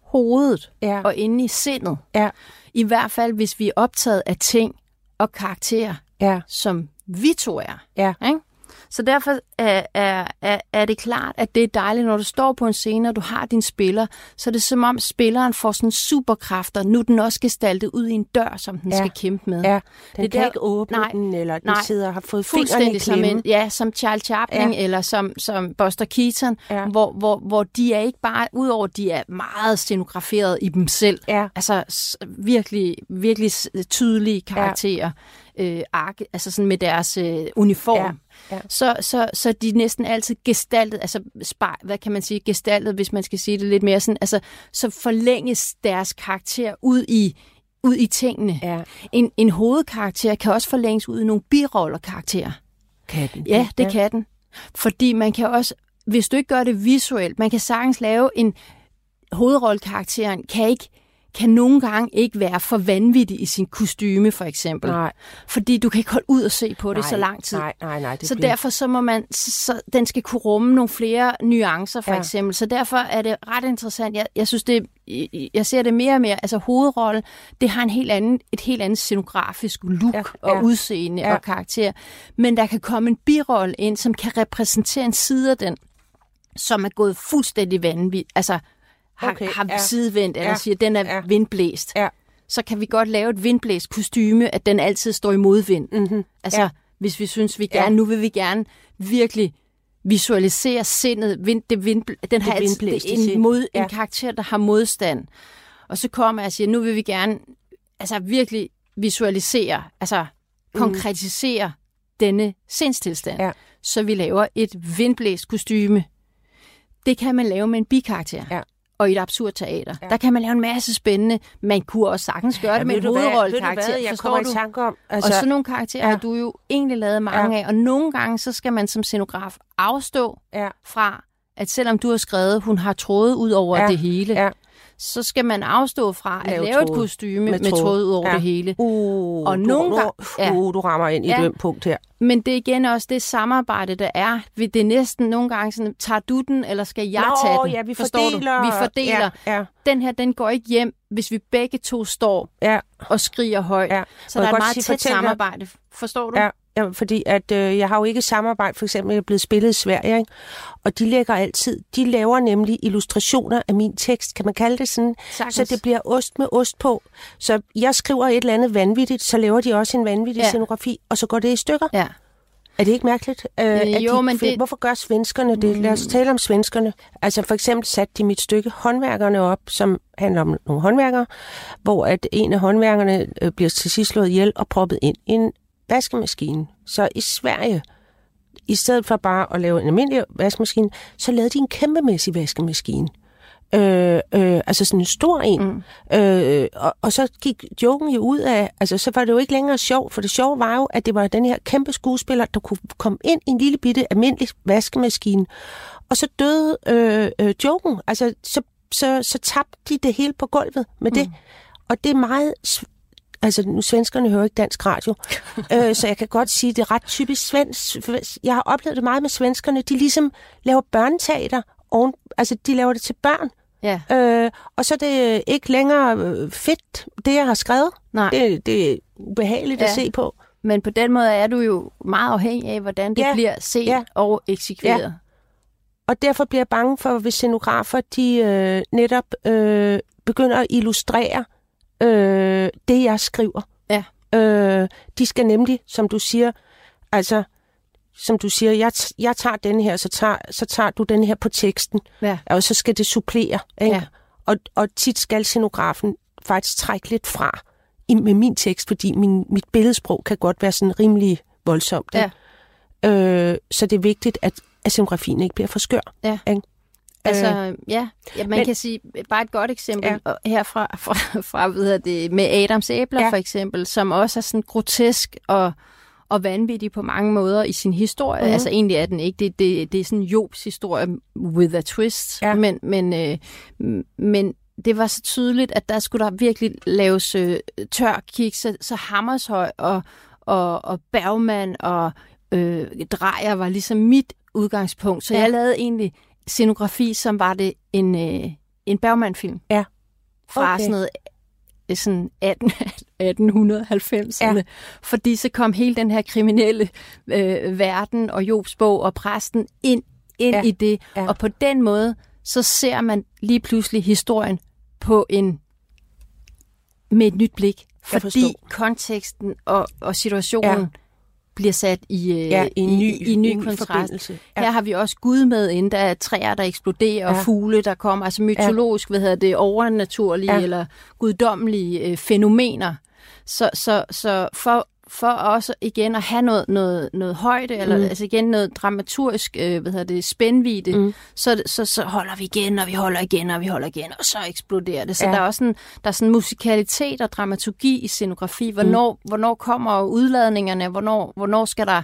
hovedet ja, og inde i sindet. ja, I hvert fald, hvis vi er optaget af ting og karakterer, ja, som vi to er. ja, Ikke? Så derfor er, er, er, er det klart, at det er dejligt, når du står på en scene, og du har din spiller, så er det som om spilleren får sådan superkræfter. Nu den også gestaltet ud i en dør, som den Ja. skal kæmpe med. ja. Den Det kan der- ikke åbne nej, den, eller den nej. sidder og har fået fingrene i som, en, ja, som Charles Chaplin Ja. eller som, som Buster Keaton, Ja. hvor, hvor, hvor de er ikke bare, udover de er meget scenograferet i dem selv, Ja. altså virkelig, virkelig tydelige karakterer, ja. Øh, arke, altså sådan med deres øh, uniform, Ja. Ja. Så, så, så de næsten altid gestaltet, altså spej, hvad kan man sige, gestaltet, hvis man skal sige det lidt mere sådan, altså så forlænges deres karakter ud i, ud i tingene. Ja. En, en hovedkarakter kan også forlænges ud i nogle birollerkarakterer. Kan den? Ja, det ja. kan den. Fordi man kan også, hvis du ikke gør det visuelt, man kan sagtens lave en hovedrollekarakteren, kan ikke kan nogle gange ikke være for vanvittig i sin kostyme, for eksempel. Nej. Fordi du kan ikke holde ud og se på det nej, så lang tid. Nej, nej, nej. Det så bliver... derfor så må man, så, den skal kunne rumme nogle flere nuancer, for Ja. eksempel. Så derfor er det ret interessant. Jeg, jeg synes, det, jeg ser det mere og mere. Altså hovedrolle, det har en helt anden, et helt andet scenografisk look Ja, og udseende Ja. ja. og karakter. Men der kan komme en birolle ind, som kan repræsentere en side af den, som er gået fuldstændig vanvittigt. Altså har, Okay, har ja. ja. sidevendt, eller Ja. ja. siger, at den er Ja. ja. vindblæst. Ja. Så kan vi godt lave et vindblæst kostyme, at den altid står i modvind. Mm-hmm. Altså, Ja. ja. hvis vi synes, vi Ja. gerne, nu vil vi gerne virkelig visualisere sindet, vind, det vind, den har altid det er sind. en, mod, Ja. en karakter, der har modstand. Og så kommer jeg og siger, nu vil vi gerne altså virkelig visualisere, altså konkretisere denne sindstilstand. Mm. Ja. Så vi laver et vindblæst kostyme. Det kan man lave med en bikarakter. Ja. Og i et absurd teater. Ja. Ja. Der kan man lave en masse spændende. Man kunne også sagtens gøre det med en hovedrollekarakter. Jeg kommer i tanke om... Altså, og sådan nogle karakterer ja. ja. har du jo egentlig lavet mange ja. af, og nogle gange så skal man som scenograf afstå Ja. fra, at selvom du har skrevet, hun har tråde ud over Ja. det hele, Ja. Så skal man afstå fra at Lave lave, et kostyme Med med, ud over Ja. det hele. Uh, Og du, nogle gange- ja. uh, du rammer ind i Ja. et punkt her. Men det er igen også det samarbejde, der er. Det er næsten nogle gange sådan, tager du den, eller skal jeg Nå, tage den? ja, vi Forstår fordeler. Du? Vi fordeler. Ja, ja, Den her, den går ikke hjem, hvis vi begge to står ja, og skriger højt. ja. Så Må der er et meget sige- tæt samarbejde. Forstår du? Ja, ja fordi at, øh, jeg har jo ikke samarbejde, for eksempel, jeg er blevet spillet i Sverige, ikke? og de lægger altid, de laver nemlig illustrationer af min tekst, kan man kalde det sådan, Sagtens. så det bliver ost med ost på. Så jeg skriver et eller andet vanvittigt, så laver de også en vanvittig ja. Scenografi, og så går det i stykker. Ja. Er det ikke mærkeligt? Øh, Øh, jo, de, men det- Hvorfor gør svenskerne det? Lad os tale om svenskerne. Altså for eksempel satte de mit stykke håndværkerne op, som handler om nogle håndværkere, hvor at en af håndværkerne øh, bliver til sidst slået ihjel og proppet ind i en vaskemaskine. Så i Sverige, i stedet for bare at lave en almindelig vaskemaskine, så lavede de en kæmpemæssig vaskemaskine. Øh, øh, altså sådan en stor en. Mm. Øh, og, og så gik joken jo ud af, altså så var det jo ikke længere sjov, for det sjove var jo, at det var den her kæmpe skuespiller, der kunne komme ind i en lille bitte almindelig vaskemaskine, og så døde øh, øh, joken. Altså så, så, så tabte de det hele på gulvet med det. Og det er meget... Altså, nu svenskerne hører ikke dansk radio, øh, så jeg kan godt sige, at det er ret typisk svensk. Jeg har oplevet det meget med svenskerne. De ligesom laver børneteater. Oven, altså, de laver det til børn. Ja, Øh, og så er det ikke længere øh, fedt, det jeg har skrevet. nej. Det, det er ubehageligt ja. at Ja. se på. Men på den måde er du jo meget afhængig af, hvordan det Ja, bliver set ja. og eksekveret. Og derfor bliver jeg bange for, hvis scenografer de øh, netop øh, begynder at illustrere øh, det, jeg skriver. Ja. Øh, de skal nemlig, som du siger, altså, som du siger, jeg, jeg tager den her, så tager, så tager du den her på teksten, Ja. og så skal det supplere. Ikke? Ja. Og, og tit skal scenografen faktisk trække lidt fra i, med min tekst, fordi min, mit billedsprog kan godt være sådan rimelig voldsomt. Ja. Øh, så det er vigtigt, at, at scenografien ikke bliver for skør. Ja. Ikke? Altså, Øh, ja, ja man men- kan sige, bare et godt eksempel Ja. herfra fra, fra, hedder det, med Adams æbler Ja. for eksempel, som også er sådan grotesk og, og vanvittig på mange måder i sin historie. Mm. Altså egentlig er den ikke, det, det, det er sådan Jobs historie with a twist, Ja. men, men, øh, men det var så tydeligt, at der skulle der virkelig laves øh, tør kick, så, så Hammershøj og, og, og Bergman og øh, Drejer var ligesom mit udgangspunkt. Så ja. jeg lavede egentlig scenografi, som var det en, øh, en Bergman-film. Ja. Fra Okay. sådan noget øh, sådan 18, 1890'erne. Ja. Fordi så kom hele den her kriminelle øh, verden og Jobs bog og præsten ind, ind Ja. i det. Ja. Og på den måde, så ser man lige pludselig historien på en med et nyt blik. Fordi konteksten og, og situationen Ja. Bliver sat i, øh, Ja, i en ny, i, i en ny kontrast. Ja. Her har vi også Gud med inden, der er træer, der eksploderer, ja. Og fugle, der kommer. Altså mytologisk, ja. hvad hedder det, overnaturlige ja. eller guddommelige øh, fænomener. Så, så, så for, for også igen at have noget, noget, noget højde, eller Mm. altså igen noget dramaturgisk, øh, hvad hedder det, spændvide, Mm. så, så, så holder vi igen, og vi holder igen, og vi holder igen, og så eksploderer det. Så Ja. der er også en, der er sådan musikalitet og dramaturgi i scenografi. Hvornår, mm. hvornår kommer udladningerne? Hvornår, hvornår skal der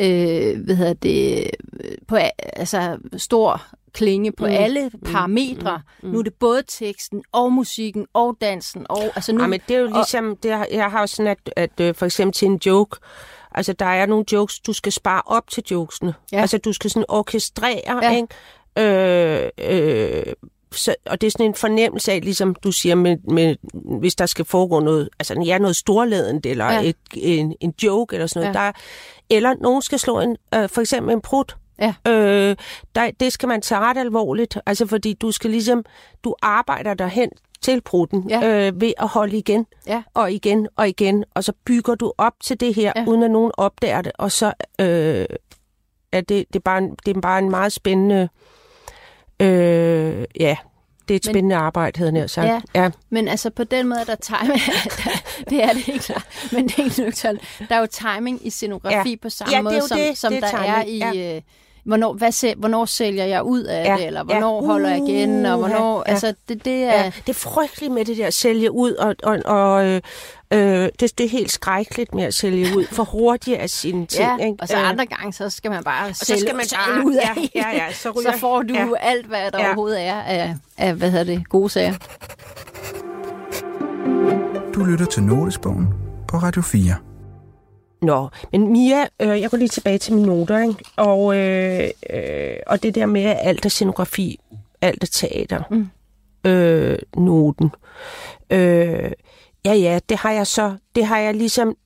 øh, hvad hedder det, øh, på altså stor klinge på Mm. mm. alle parametre. Mm. Mm. Nu er det både teksten og musikken og dansen. Og, altså nu, Ja, men det er jo og- ligesom, det er, jeg har jo sådan, at, at øh, for eksempel til en joke, altså der er nogle jokes, du skal spare op til jokesene. Ja. Altså du skal sådan orkestrere, Ja. ikke? Øh, øh, så, og det er sådan en fornemmelse af, ligesom du siger, med, med, hvis der skal foregå noget, altså ja, noget storladent, eller ja. Et, en, en joke, eller sådan noget. Ja. Der, er- eller nogen skal slå en, øh, for eksempel en prut. Ja. Øh, der, det skal man tage ret alvorligt, altså fordi du skal ligesom, du arbejder derhen til prutten Ja. øh, ved at holde igen Ja. og igen og igen, og så bygger du op til det her, ja. Ja. uden at nogen opdager det, og så øh, er det, det, er bare en, det er bare en meget spændende, øh, ja, det er et Men- spændende arbejde, havde jeg sagt. Ja. ja. Men altså på den måde er der timing. det er det ikke klart. Men det er ikke nøgternt. Der er jo timing i scenografi Ja. på samme Ja, er måde, som, det. som Det er der er timing, i... Øh, Hvornår, hvad hvornår sælger jeg ud af Ja, det, eller ja. hvornår holder jeg igen, og Uh, hvornår... ja. Altså, det, det er... Ja, det er frygteligt med det der at sælge ud, og, og, og øh, øh, det, det er helt skrækkeligt med at sælge ud, for hurtigt af sine ting. Ja, ikke? og så Øh, andre gange, så skal man bare så sælge, skal man sælge bare- ud af ja, ja, ja, så så, ryger- så får du ja. ja. alt, hvad der Ja. ja. overhovedet er af, af, hvad hedder det, gode sager. Du lytter til Notesbogen på Radio 4. Nå, men Mia, øh, jeg går lige tilbage til mine noter, ikke? Og, øh, øh, og det der med alt er scenografi, alt er teater, mm. øh, noten. Øh, ja, ja, det har jeg så, det har jeg ligesom,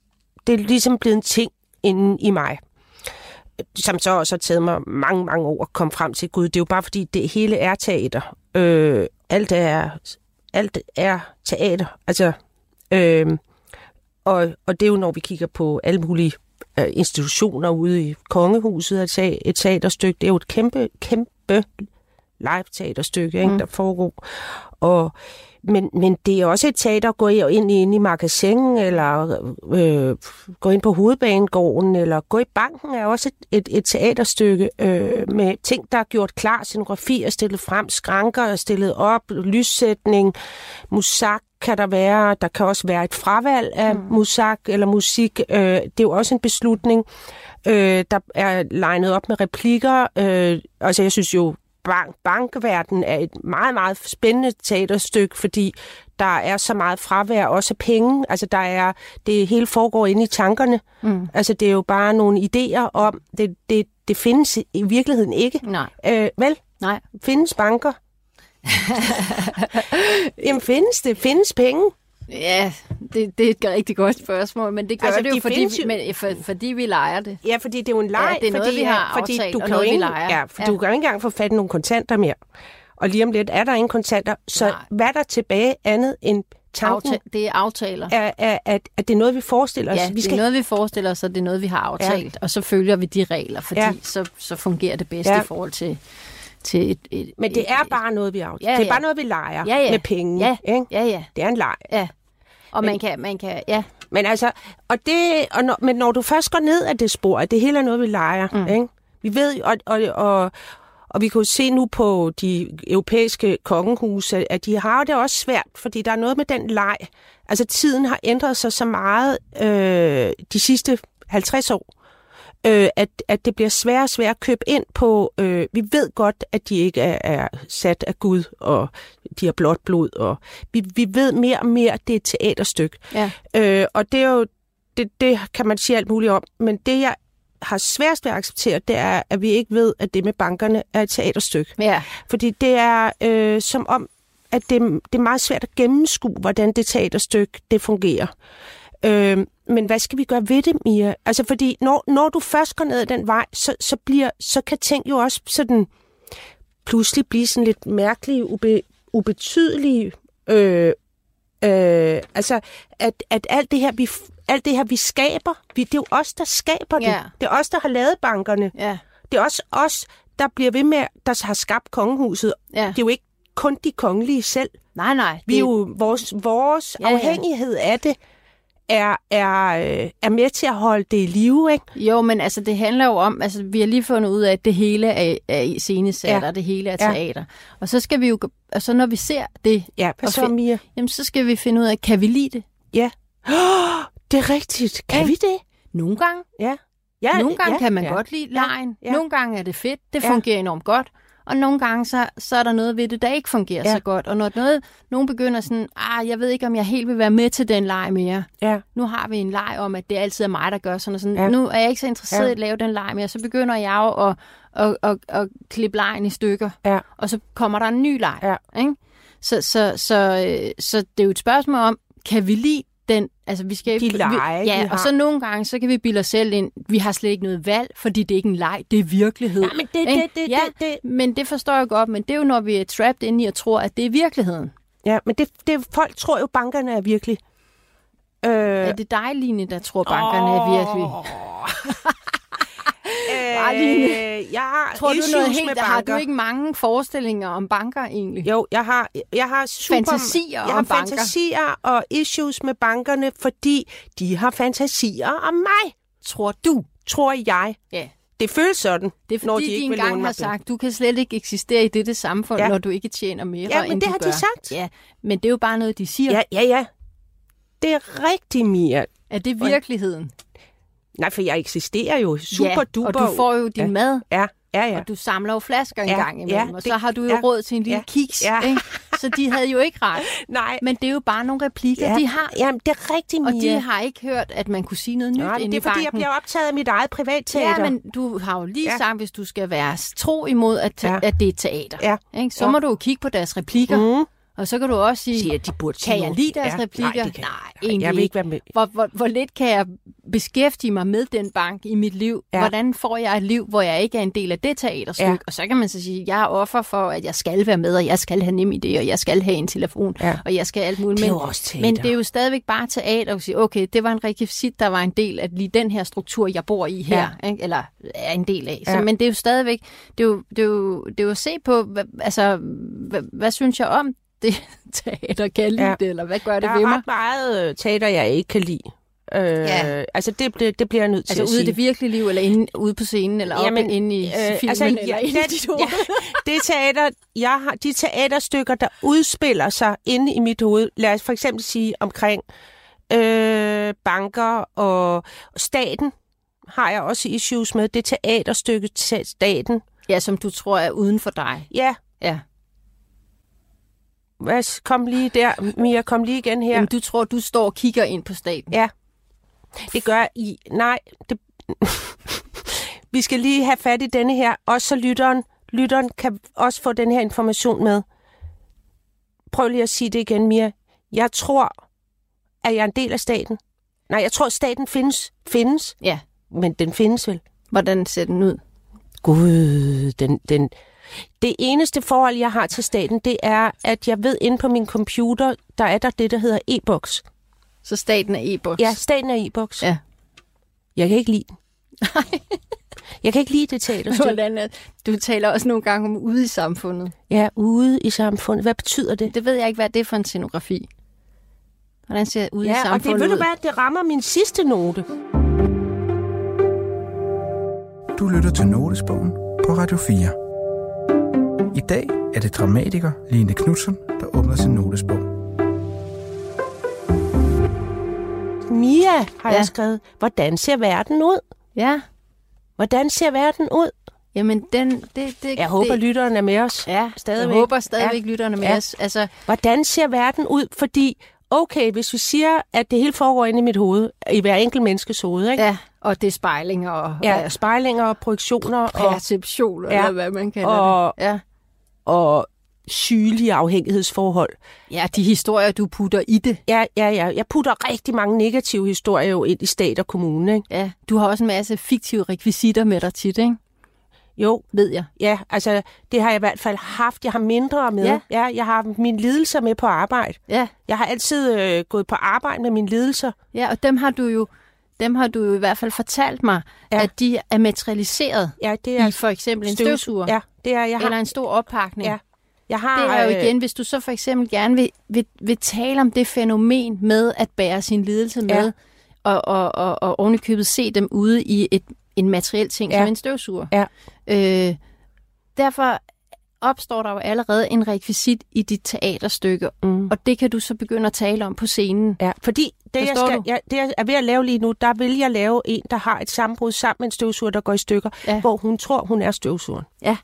det er ligesom blevet en ting inde i mig som så også har taget mig mange, mange år at komme frem til. Gud, det er jo bare fordi, det hele er teater. Øh, alt, er, alt er teater. Altså, øh, og, og det er jo, når vi kigger på alle mulige øh, institutioner ude i kongehuset at tage et teaterstykke. Det er jo et kæmpe, kæmpe live-teaterstykke, ikke, Mm. der foregår. Og, men, men det er også et teater at gå ind i, ind i magasin, eller øh, gå ind på hovedbanegården, eller gå i banken er også et, et, et teaterstykke øh, med ting, der er gjort klar. Scenografi er stillet frem, skranker er stillet op, lyssætning, musak kan der være. Der kan også være et fravalg af mm. musak eller musik. Øh, det er jo også en beslutning. Øh, der er legnet op med replikker. Øh, altså jeg synes jo, bank, bankverden er et meget, meget spændende teaterstykke, fordi der er så meget fravær, også penge. Altså der er, det hele foregår inde i tankerne. Mm. Altså det er jo bare nogle idéer om, det, det, det findes i virkeligheden ikke. Nej, Øh, vel, nej. findes banker? Jamen findes det? Findes penge? Ja, det, det er et rigtig godt spørgsmål, men det gør Altså, det jo, de fordi, vi, men, for, fordi vi leger det. Ja, fordi det er jo en leg. Ja, det er noget, fordi, vi har fordi aftalt, du og kan jo vi ikke, leger. Ja, for Ja. du kan jo ikke engang få fat i nogle kontanter mere. Og lige om lidt er der ingen kontanter. Så Nej. hvad er der tilbage andet end tanken, Afta- det er aftaler. er, er, at, at det er noget, vi forestiller os? Ja, vi det er noget, vi forestiller os, og det er noget, vi har aftalt. Og så følger vi de regler, fordi Ja. ja. så, så fungerer det bedst Ja. ja. i forhold til, til et, et... Men det er bare noget, vi har aftalt. Ja, Det er bare noget, vi leger Ja, ja. med penge. Ja. Ikke? Ja, ja, Det er en leg. ja. Og Men- man kan, man kan, ja. Men altså, og det, og når, men når du først går ned af det spor, at det hele er noget, vi leger, mm. ikke? Vi ved, og, og, og, og vi kan jo se nu på de europæiske kongehuse, at de har det også svært, fordi der er noget med den leg. Altså, tiden har ændret sig så meget øh, de sidste 50 år, øh, at, at det bliver sværere og sværere at købe ind på. Øh, vi ved godt, at de ikke er, er sat af Gud, og de har blåt blod, og vi, vi ved mere og mere, at det er et teaterstykke. ja. Øh, og det er jo, det, det kan man sige alt muligt om, men det jeg har sværest ved at acceptere, det er, at vi ikke ved, at det med bankerne er et teaterstykke. Ja, Fordi det er øh, som om, at det, det er meget svært at gennemskue, hvordan det teaterstykke det fungerer. Øh, men hvad skal vi gøre ved det, Mia? Altså, fordi når, når du først går ned den vej, så, så, bliver, så kan ting jo også sådan pludselig blive sådan lidt mærkelige, ube, ubetydelige. Øh, øh, altså, at, at alt det her, vi, alt det her, vi skaber, vi, det er jo os, der skaber det. Ja. Det er os, der har lavet bankerne. ja, Det er også os, der bliver ved med, der har skabt kongehuset. ja. Det er jo ikke kun de kongelige selv. Nej, nej. Vi er jo, vores, vores Ja, ja. afhængighed af det er, er, øh, er med til at holde det i live, ikke? Jo, men altså, det handler jo om, altså, vi har lige fundet ud af, at det hele er, er scenesat, Ja. ja. og det hele er Ja. teater. Og så skal vi jo, altså, når vi ser det, Ja, Og så, fi- Mia? jamen, så skal vi finde ud af, kan vi lide det? Ja. Oh, det er rigtigt. Kan Ja. vi det? Nogle gange. Ja. ja Nogle gange ja, kan man ja. godt lide Ja, lejen. ja. Nogle gange er det fedt. Det Ja. fungerer enormt godt. Og nogle gange, så, så er der noget ved det, der ikke fungerer Ja. så godt. Og når noget, nogen begynder sådan, ah, jeg ved ikke, om jeg helt vil være med til den leg mere. Ja. Nu har vi en leg om, at det altid er mig, der gør sådan og sådan. Ja. Nu er jeg ikke så interesseret Ja. i at lave den leg mere. Så begynder jeg jo at, at, at, at klippe lejen i stykker. Ja. Og så kommer der en ny leg. Ja. Ikke? Så, så, så, øh, så det er jo et spørgsmål om, kan vi lide den, altså vi skal De vi, lege, ja, vi og har. så nogle gange, så kan vi bilde os selv ind, vi har slet ikke noget valg, fordi det er ikke en leg, det er virkelighed. Ja, men det, Ikke? det, det, ja, det, det, men det forstår jeg godt, men det er jo, når vi er trapped inde i at tro, at det er virkeligheden. ja, men det, det, folk tror jo, bankerne er virkelig. Øh, Er det dig, Line, der tror, bankerne er virkelig? Øh, jeg har Tror du noget med helt, banker. har du ikke mange forestillinger om banker egentlig? Jo, jeg har, jeg har super, Fantasier jeg om har banker. fantasier og issues med bankerne, fordi de har fantasier om mig, Tror du? tror jeg. Ja. Det føles sådan, Det er når fordi, de de ikke vil engang har mig sagt, du kan slet ikke eksistere i dette samfund, Ja. når du ikke tjener mere, Ja, men end det har de gør. sagt. Ja, men det er jo bare noget, de siger. Ja, ja, ja. Det er rigtigt, Mia. Er det virkeligheden? Nej, for jeg eksisterer jo super ja, duper. og du får jo din Ja. mad, Ja, ja, ja. og du samler jo flasker en Ja, gang imellem, ja, og det- så har du jo ja, råd til en lille ja, kiks. ja. Ikke? Så de havde jo ikke ret. Nej, Men det er jo bare nogle replikker, ja, de har. Jamen, det er rigtigt, Og Mia. de har ikke hørt, at man kunne sige noget nyt Nej, men inde det er i fordi, jeg banken. bliver optaget af mit eget privatteater. Ja, men du har jo lige Ja. sagt, hvis du skal være tro imod, at, ja. at det er teater, Ja. ikke? så Ja. må du jo kigge på deres replikker, Mm. Og så kan du også sige, Siger, de burde kan jeg lide deres Ja, replikker? Nej, kan, nej, egentlig jeg vil ikke være med. Hvor, hvor, hvor lidt kan jeg beskæftige mig med den bank i mit liv? Ja. Hvordan får jeg et liv, hvor jeg ikke er en del af det teaterstykke? Ja. Og så kan man så sige, at jeg er offer for, at jeg skal være med, og jeg skal have nem idé, og jeg skal have en telefon, Ja. og jeg skal alt muligt. Det er men, også teater. men det er jo stadigvæk bare teater at sige, okay, det var en rekvisit, der var en del af lige den her struktur, jeg bor i her, ja. ikke? eller er en del af. Så, Ja. Men det er jo stadigvæk, det er jo, det er jo, det er jo at se på, hvad, altså, hvad, hvad synes jeg om det teater, kan jeg lide Ja. det, eller hvad gør det Der ved er mig? ret meget øh, teater, jeg ikke kan lide. Øh, Ja. Altså, det, det, det bliver jeg nødt til Altså at ude i det virkelige liv, eller inde, ude på scenen, eller oppe Jamen, inde i øh, filmen, altså, eller ja, inde i dit hoved. ja, det teater, jeg har, de teaterstykker, der udspiller sig inde i mit hoved, lad os for eksempel sige omkring øh, banker og staten, har jeg også issues med. Det teaterstykke til staten. Ja, som du tror er uden for dig. Ja, Ja. Kom lige der. Mia, kom lige igen her. Jamen, du tror, du står og kigger ind på staten. Ja, det gør I. Nej, det... vi skal lige have fat i denne her, også så lytteren, lytteren kan også få den her information med. Prøv lige at sige det igen, Mia. Jeg tror, at jeg er en del af staten. Nej, jeg tror, at staten findes. Findes, Ja. men den findes vel. Hvordan ser den ud? Gud, den, den... Det eneste forhold, jeg har til staten, det er, at jeg ved, inde på min computer, der er der det, der hedder e-boks. Så staten er e-boks. Ja, staten er e-boks. Ja. Jeg kan ikke lide den. jeg kan ikke lide det teaterstykke. Hvordan er, du taler også nogle gange om ude i samfundet. Er ude i samfundet. Hvad betyder det? Det ved jeg ikke, hvad det er for en scenografi. Hvordan ser ude i Ja, og det samfundet ved du hvad, det rammer min sidste note. Du lytter til Notesbogen på Radio 4. I dag er det dramatiker Line Knudsen, der åbner sin notesbog. Mia har ja. Jeg skrevet, hvordan ser verden ud? Ja, Hvordan ser verden ud? jamen den... Det, det, Jeg håber, det, lytteren er med os. Ja, stadigvæk. jeg håber stadigvæk Ja. lytterne med Ja. os. Altså, Hvordan ser verden ud? Fordi, okay, hvis vi siger, at det hele foregår inde i mit hoved, i hver enkelt menneskes hoved, ikke? ja, og det er spejlinger og Ja, ja, spejlinger og projektioner og, perception, Ja. eller hvad man kalder Og- det. Ja. Og sygelige afhængighedsforhold. ja, de historier, du putter i det. Ja, ja, ja. Jeg putter rigtig mange negative historier jo ind i stat og kommune, ikke? Ja, du har også en masse fiktive rekvisitter med dig tit, ikke? Jo, Ved jeg. ja, altså det har jeg i hvert fald haft. Jeg har mindre med. Ja. ja jeg har mine lidelser med på arbejde. Ja, Jeg har altid øh, gået på arbejde med mine lidelser. ja og dem har du jo dem har du jo i hvert fald fortalt mig, ja. at de er materialiseret Ja, det er i for eksempel en støvsuger, Ja, det er jeg har. eller en stor oppakning. Ja. Jeg har Det er jo øh, igen, hvis du så for eksempel gerne vil, vil, vil tale om det fænomen med at bære sin lidelse med, Ja. og, og, og, og ovenikøbet se dem ude i et, en materiel ting Ja. som en støvsuger. Ja. Øh, derfor opstår der jo allerede en rekvisit i dit teaterstykke, Mm. og det kan du så begynde at tale om på scenen. Ja, fordi det jeg, skal, du? jeg, det, jeg er ved at lave lige nu, der vil jeg lave en, der har et sammenbrud sammen med en støvsuger, der går i stykker, Ja. hvor hun tror, hun er støvsugeren. Ja.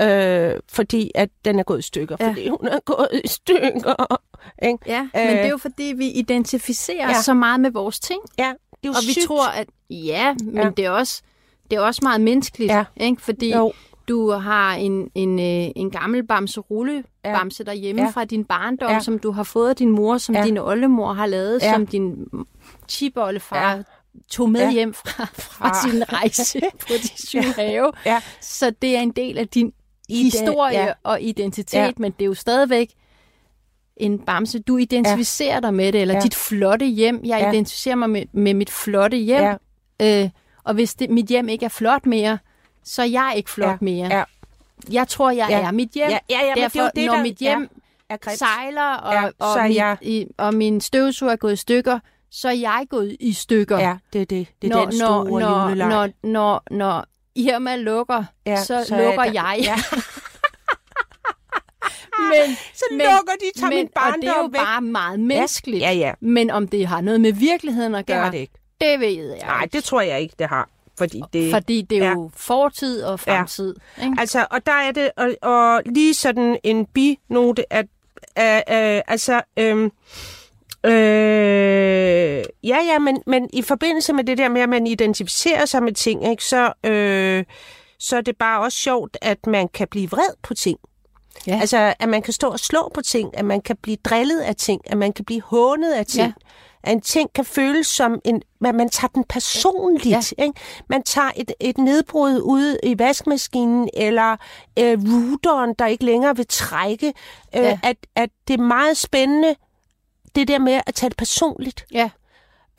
Øh, fordi at den er gået i stykker. Ja. Fordi hun er gået i stykker. Ikke? Ja, Øh. men det er jo fordi, vi identificerer Ja. ja. så meget med vores ting. Ja, det er jo Og vi sygt. tror, at ja, men Ja. ja. det er også det er også meget menneskeligt, Ja. ikke? Fordi Jo. du har en, en, øh, en gammel bamse rulle Ja. bamse derhjemme Ja. ja. fra din barndom, Ja. ja. som du har fået af din mor, som Ja. ja. din oldemor har lavet, Ja. ja. som din chiboldefar Ja. ja. tog med Ja. ja. hjem fra, fra Fra- sin rejse på de syv Ja. have. Ja. Så det er en del af din I historie ja. ja. og identitet, Ja. ja. men det er jo stadigvæk en bamse. Du identificerer ja. dig med det, eller Ja. ja. dit flotte hjem. Jeg Ja. ja. identificerer mig med, med mit flotte hjem. Ja. Ja. Øh, og hvis det, mit hjem ikke er flot mere, så er jeg ikke flot Ja. mere. Ja. Jeg tror, jeg Ja. er mit hjem. Ja, ja, ja, men det er Derfor, det, når der- mit hjem er grimt. sejler, og, Ja, ja, er og, mit, jeg- i, og min støvsuger er gået i stykker, så er jeg gået i stykker. Ja, det er det. Det er når, den store når, når, når, når, når Irma lukker, Ja, ja, så, så er lukker der- jeg. Ja. men, Så lukker de, tager men, min og det er jo barndom væk. bare meget menneskeligt. Ja, ja. Men om det har noget med virkeligheden at Det gøre, har det ikke. det ved jeg Nej, ikke. det tror jeg ikke, det har. Fordi det, Fordi det er Ja. jo fortid og fremtid. Ikke? Altså, og der er det, og, og lige sådan en binote, at, uh, uh, altså, øhm, øh, ja, ja, men, men i forbindelse med det der med, at man identificerer sig med ting, ikke, så, øh, så er det bare også sjovt, at man kan blive vred på ting. Ja. Altså, at man kan stå og slå på ting, at man kan blive drillet af ting, at man kan blive hånet af ting. Ja. At en ting kan føles som en... at man tager den personligt. Ja. Ikke? Man tager et, et nedbrud ude i vaskemaskinen, eller øh, routeren, der ikke længere vil trække. Øh, Ja. at, at det er meget spændende, det der med at tage det personligt. Ja.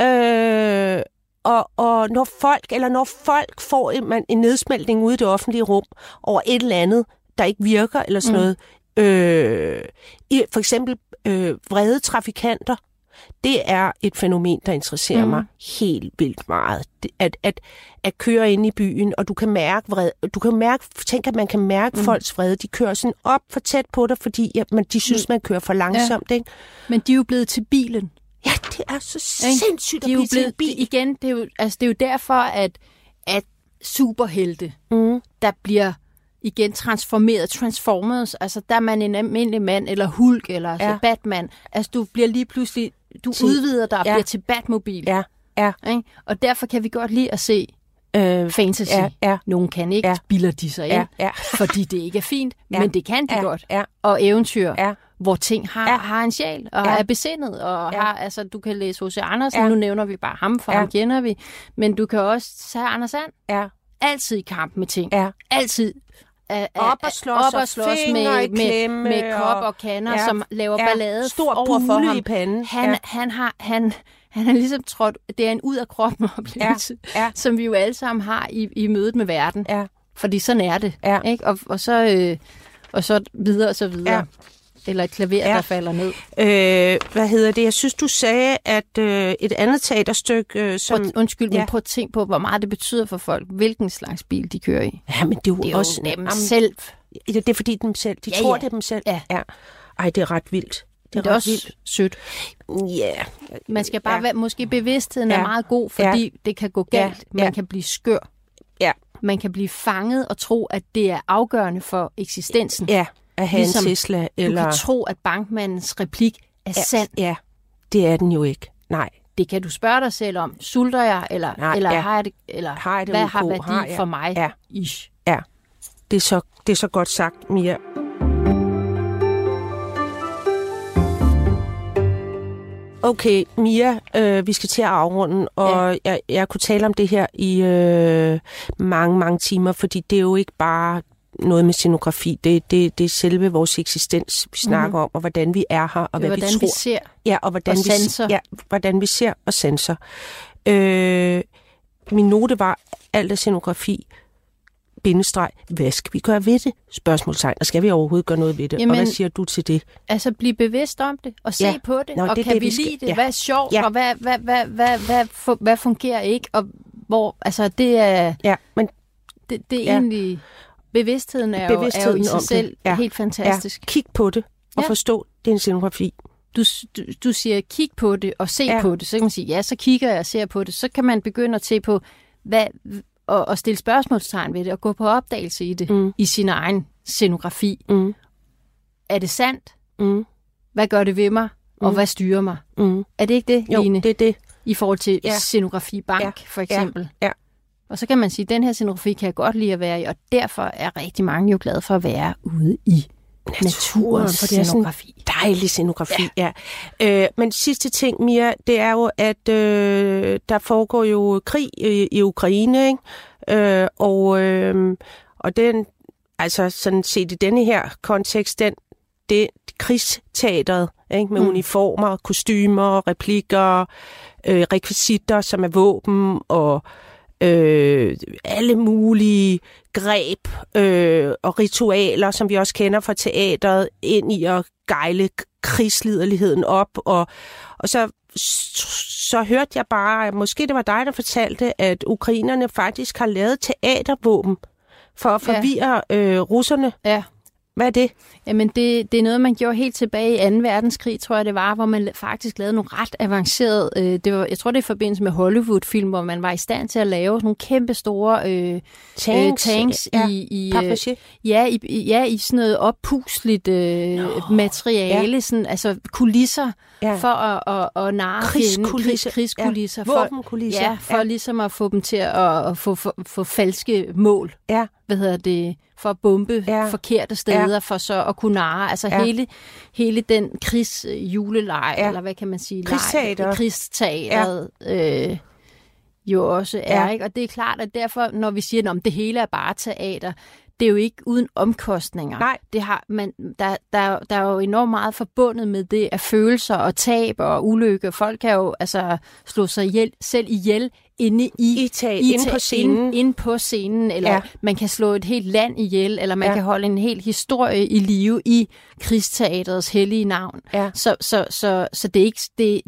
Øh, og, og når folk, eller når folk får en, man, en nedsmeltning ude i det offentlige rum over et eller andet, der ikke virker, eller sådan mm. noget, øh, i, for eksempel øh, vrede trafikanter, det er et fænomen, der interesserer mm. mig helt vildt meget. At, at, at køre ind i byen, og du kan mærke vrede, du kan mærke, tænk at man kan mærke mm. folks vrede. De kører sådan op for tæt på dig, fordi ja, man, de synes, man kører for langsomt. Ja. Ikke? Men de er jo blevet til bilen. Ja, det er så sindssygt at de jo blive til blevet, bil. igen, det er jo, altså, det er jo derfor, at, at superhelte, Mm. der bliver igen transformeret, transformers, altså der er man en almindelig mand, eller Hulk, eller ja. Ja. altså Batman. Altså du bliver lige pludselig, du Til- udvider dig og ja. bliver til Batmobil. Ja, ja. Ikke? Og derfor kan vi godt lide at se Øh, fantasy. Ja, ja. Nogen kan ikke, ja. spiller de sig ind, ja, ja. fordi det ikke er fint, Ja. men det kan de Ja, godt. ja. Og eventyr, Ja. hvor ting har, Ja. har en sjæl, og Ja. er besindet, og Ja. har, altså, du kan læse H.C. Andersen, Ja. nu nævner vi bare ham, for Ja. ham kender vi, men du kan også tage Anders Sand, Ja, altid i kamp med ting, ja. altid er, er, Op og slås, op og slås med, med, med kop og- og kander, ja, som laver ja, ballade stor over for ham. i panden, Han, ja. han, har, han, han er ligesom trådt, det er en ud af kroppen oplevelse, Ja, ja. som vi jo alle sammen har i, i mødet med verden. Ja. Fordi sådan er det. Ja. Ikke? Og, og, så, øh, og så videre og så videre. Ja. Eller et klaver, Ja. der falder ned. Øh, hvad hedder det? Jeg synes, du sagde, at øh, et andet teaterstykke, øh, som... Prøv, undskyld, men ja. prøv at tænke på, hvor meget det betyder for folk, hvilken slags bil de kører i. Ja, men det er jo, Det er jo også... dem Jamen, selv. Det er fordi dem selv. De Ja, tror, ja. det er dem selv. Ja. ja. Ej, det er ret vildt. Det er, det er også sødt. Ja. Man skal bare Ja. ja. være, måske bevidstheden Ja. er meget god, fordi ja. det kan gå Ja. galt. Man Ja. kan blive skør. Ja. Man kan blive fanget og tro, at det er afgørende for eksistensen. Ja, at have Ligesom en Tesla. Du Eller... kan tro, at bankmandens replik er ja, sand. Ja, det er den jo ikke. Nej. Det kan du spørge dig selv om. Sulter jeg, eller, Nej, eller ja. har jeg det, eller Har jeg det hvad ok? har værdi Har jeg? for mig? Ja. Ish. Ja, det er så, det er så godt sagt, Mia. Okay, Mia, øh, vi skal til at afrunde, og ja. jeg, jeg kunne tale om det her i øh, mange, mange timer, fordi det er jo ikke bare noget med scenografi, det, det, det er selve vores eksistens, vi snakker mm-hmm. om, og hvordan vi er her, og hvad hvordan vi tror. vi ser. Ja, og hvordan, Og vi, sanser. ja, hvordan vi ser og sanser. Øh, min note var, alt er scenografi, bindestreg, hvad skal vi gøre ved det? Spørgsmålstegn. Og skal vi overhovedet gøre noget ved det? Jamen, og hvad siger du til det? Altså blive bevidst om det, og se Ja. på det, Nå, og det kan det, vi vi lide det? ja. Hvad er sjovt, Ja. og hvad, hvad, hvad, hvad, hvad, fu- hvad fungerer ikke? Og hvor, altså det er, Ja, men det, det er Ja. egentlig, bevidstheden er, jo, er jo Bevidstheden i sig det. selv Ja. helt fantastisk. ja, kig på det og Ja. forstå, det er en scenografi. Du, du, du siger, kig på det og se Ja. ja. på det. Så kan man sige, ja, så kigger jeg og ser på det. Så kan man begynde at se på, hvad, og, og stille spørgsmålstegn ved det, og gå på opdagelse i det, Mm. i sin egen scenografi. Mm. Er det sandt? Mm. Hvad gør det ved mig? Og Mm. hvad styrer mig? Mm. Er det ikke det, Jo, Line? det er det. I forhold til Ja. ja. scenografi bank, Ja. ja. for eksempel. Ja. Og så kan man sige, at den her scenografi kan jeg godt lide at være i, og derfor er rigtig mange jo glade for at være ude i naturens for det er scenografi. dejlig scenografi, ja. ja. Øh, men sidste ting, Mia, det er jo, at øh, der foregår jo krig i, i Ukraine, ikke? Øh, og, øh, og den, altså sådan set i denne her kontekst, den, det krigsteateret, ikke? med mm. Mm. uniformer, kostymer, replikker, øh, rekvisitter, som er våben og øh, alle mulige greb øh, og ritualer, som vi også kender fra teateret, ind i at gejle krigsliderligheden op. Og, og så, så hørte jeg bare, måske det var dig, der fortalte, at ukrainerne faktisk har lavet teatervåben for at Ja. forvirre øh, russerne. Ja. Hvad er det? Jamen, det, det er noget, man gjorde helt tilbage i 2. verdenskrig, tror jeg det var, hvor man faktisk lavede nogle ret avancerede, øh, det var, jeg tror det er i forbindelse med Hollywood-film, hvor man var i stand til at lave nogle kæmpe store øh, Tanks, øh, tanks ja. i, i, øh, ja, i, ja, i sådan noget oppusligt øh, materiale, sådan, altså kulisser, Ja. for at, at, at narre Krigskulisser. Krig, krigskulisser. Ja. For, Våbenkulisser. Ja, for Ja. ligesom at få dem til at, at få, få, få falske mål Ja. hvad hedder det, for at bombe Ja. forkerte steder, Ja. for så at kunne narre. Altså Ja. hele, hele den krigsjulelej, Ja. ja. eller hvad kan man sige? Krigsteater. Krigsteateret. Ja. Øh, jo også er, ja. ikke? Og det er klart, at derfor, når vi siger, at det hele er bare teater, det er jo ikke uden omkostninger. Nej. Det har, man, der, der, der er jo enormt meget forbundet med det af følelser og tab og ulykke. Folk kan jo altså slå sig ihjel, selv ihjel inde i, I tag, inde på scenen. Inde, inde på scenen, eller Ja. man kan slå et helt land ihjel, eller man ja. kan holde en hel historie i live i krigsteaterets hellige navn. Ja. Så, så, så, så det er ikke... Det,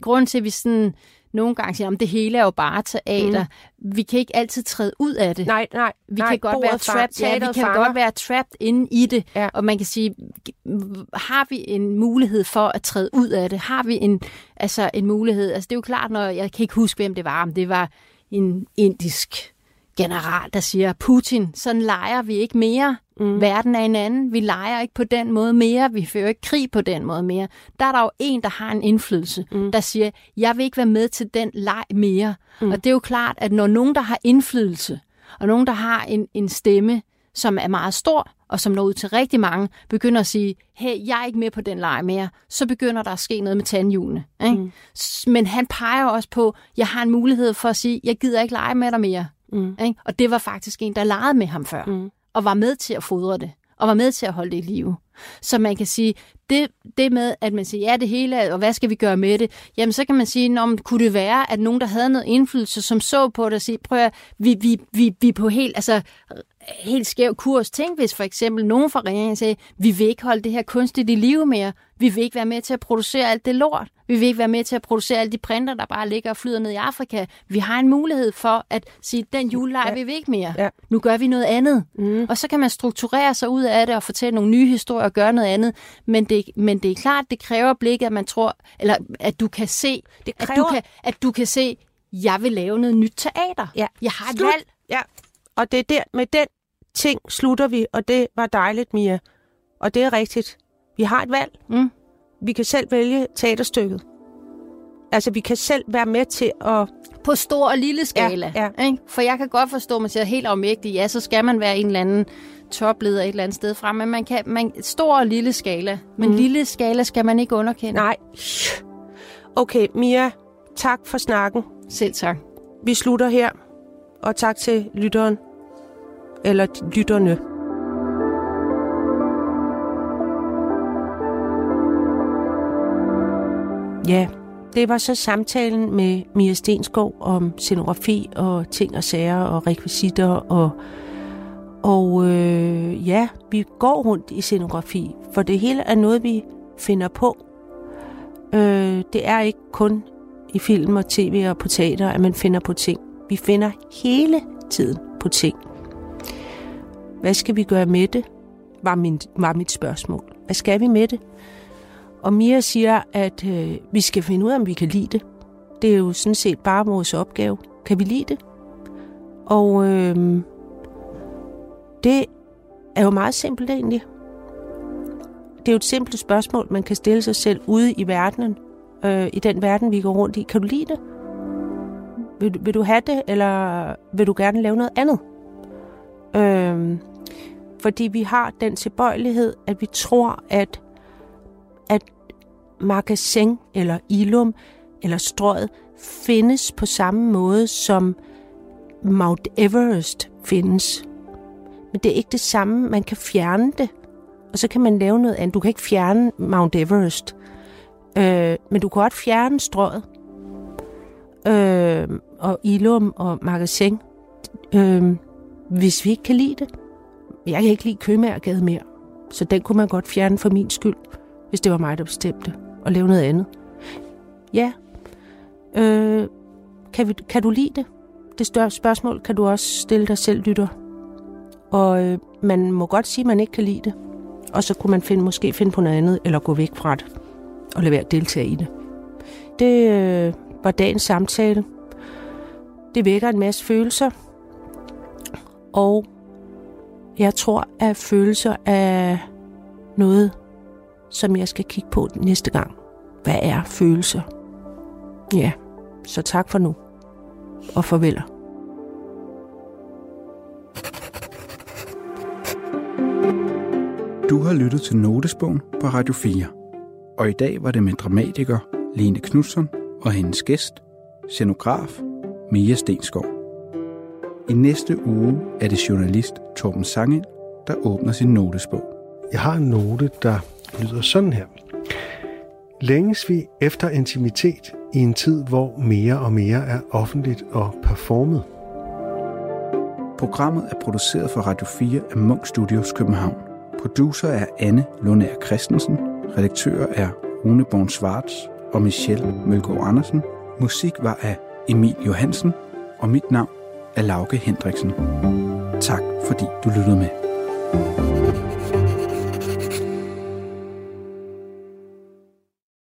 grunden til, at vi sådan nogle gange siger, at det hele er jo bare teater. Mm. Vi kan ikke altid træde ud af det. Nej, nej. Vi nej, kan godt være trapped, ja, vi kan fanger. godt være trapped inde i det, Ja. og man kan sige, har vi en mulighed for at træde ud af det? Har vi en, altså en mulighed? Altså det er jo klart, når jeg kan ikke huske, hvem det var, om det var en indisk general, der siger, Putin, sådan leger vi ikke mere. Mm. Verden er en anden. Vi leger ikke på den måde mere. Vi fører ikke krig på den måde mere. Der er der jo en, der har en indflydelse, mm. der siger, jeg vil ikke være med til den leg mere. Mm. Og det er jo klart, at når nogen, der har indflydelse, og nogen, der har en, en stemme, som er meget stor, og som når ud til rigtig mange, begynder at sige, hey, jeg er ikke med på den leg mere, så begynder der at ske noget med tandhjulene. Ikke? Mm. Men han peger også på, jeg har en mulighed for at sige, jeg gider ikke lege med dig mere. Mm. Ikke? Og det var faktisk en, der legede med ham før, mm. og var med til at fodre det, og var med til at holde det i live. Så man kan sige, det, det med, at man siger, ja, det hele, og hvad skal vi gøre med det? Jamen, så kan man sige, Nå, men kunne det være, at nogen, der havde noget indflydelse, som så på det og sige, prøv at, vi, vi, vi, vi på helt, altså, helt skæv kurs. Tænk, hvis for eksempel nogen fra regeringen sagde, vi vil ikke holde det her kunstigt i live mere. Vi vil ikke være med til at producere alt det lort. Vi vil ikke være med til at producere alle de printer, der bare ligger og flyder ned i Afrika. Vi har en mulighed for at sige, den julelejr Ja. vil vi ikke mere. Ja. Nu gør vi noget andet. Mm. Og så kan man strukturere sig ud af det og fortælle nogle nye historier og gøre noget andet. Men det, men det er klart, det kræver blikket, at man tror, eller at du kan se, Det at, du kræver- kan, at du kan se, jeg vil lave noget nyt teater. Ja. Jeg har et Slut. valg. Ja, og det er der, med den ting slutter vi, og det var dejligt, Mia. Og det er rigtigt. Vi har et valg. Mm. Vi kan selv vælge teaterstykket. Altså, vi kan selv være med til at... På stor og lille skala. Ja, Ikke? For jeg kan godt forstå, at man siger helt afmægtig, ja, så skal man være en eller anden topleder et eller andet sted fra, men man kan man, stor og lille skala. Men mm. lille skala skal man ikke underkende. Nej. Okay, Mia, tak for snakken. Selv tak. Vi slutter her. Og tak til lytteren. Eller lytterne. Ja, det var så samtalen med Mia Stenskov om scenografi og ting og sager og rekvisitter og og øh, ja, vi går rundt i scenografi, for det hele er noget, vi finder på. Øh, det er ikke kun i film og tv og på teater, at man finder på ting. Vi finder hele tiden på ting. Hvad skal vi gøre med det? Var, min, var mit spørgsmål. Hvad skal vi med det? Og Mia siger, at øh, vi skal finde ud af, om vi kan lide det. Det er jo sådan set bare vores opgave. Kan vi lide det? Og øh, det er jo meget simpelt egentlig. Det er jo et simpelt spørgsmål, man kan stille sig selv ude i verdenen. Øh, I den verden, vi går rundt i. Kan du lide det? Vil, du- vil du have det, eller vil du gerne lave noget andet? Øh, fordi vi har den tilbøjelighed, at vi tror, at, at magasin eller ilum eller strøget findes på samme måde som Mount Everest findes. Men det er ikke det samme. Man kan fjerne det, og så kan man lave noget andet. Du kan ikke fjerne Mount Everest, øh, men du kan godt fjerne strøget. Øh, og ilum og magasin, øh, hvis vi ikke kan lide det. Jeg kan ikke lide Købmagergade mere, så den kunne man godt fjerne for min skyld, hvis det var mig, der bestemte, og lave noget andet. Ja, øh, kan, vi, kan du lide det? Det større spørgsmål kan du også stille dig selv, lytter. Og øh, man må godt sige, at man ikke kan lide det. Og så kunne man finde, måske finde på noget andet, eller gå væk fra det, og lade være at deltage i det. Det øh, var dagens samtale. Det vækker en masse følelser. Og jeg tror, at følelser er noget, som jeg skal kigge på næste gang. Hvad er følelser? Ja, så tak for nu. Og farveler. Du har lyttet til Notesbogen på Radio 4. Og i dag var det med dramatiker Lene Knudsen og hendes gæst, scenograf Mia Stenskov. I næste uge er det journalist Torben Sangen, der åbner sin notesbog. Jeg har en note, der lyder sådan her. Længes vi efter intimitet i en tid, hvor mere og mere er offentligt og performet? Programmet er produceret for Radio 4 af Munk Studios København. Producer er Anne Lundær Christensen. Redaktør er Rune Born Schwartz og Michelle Mølgaard Andersen. Musik var af Emil Johansen, og mit navn af Lauke Hendriksen. Tak fordi du lyttede med.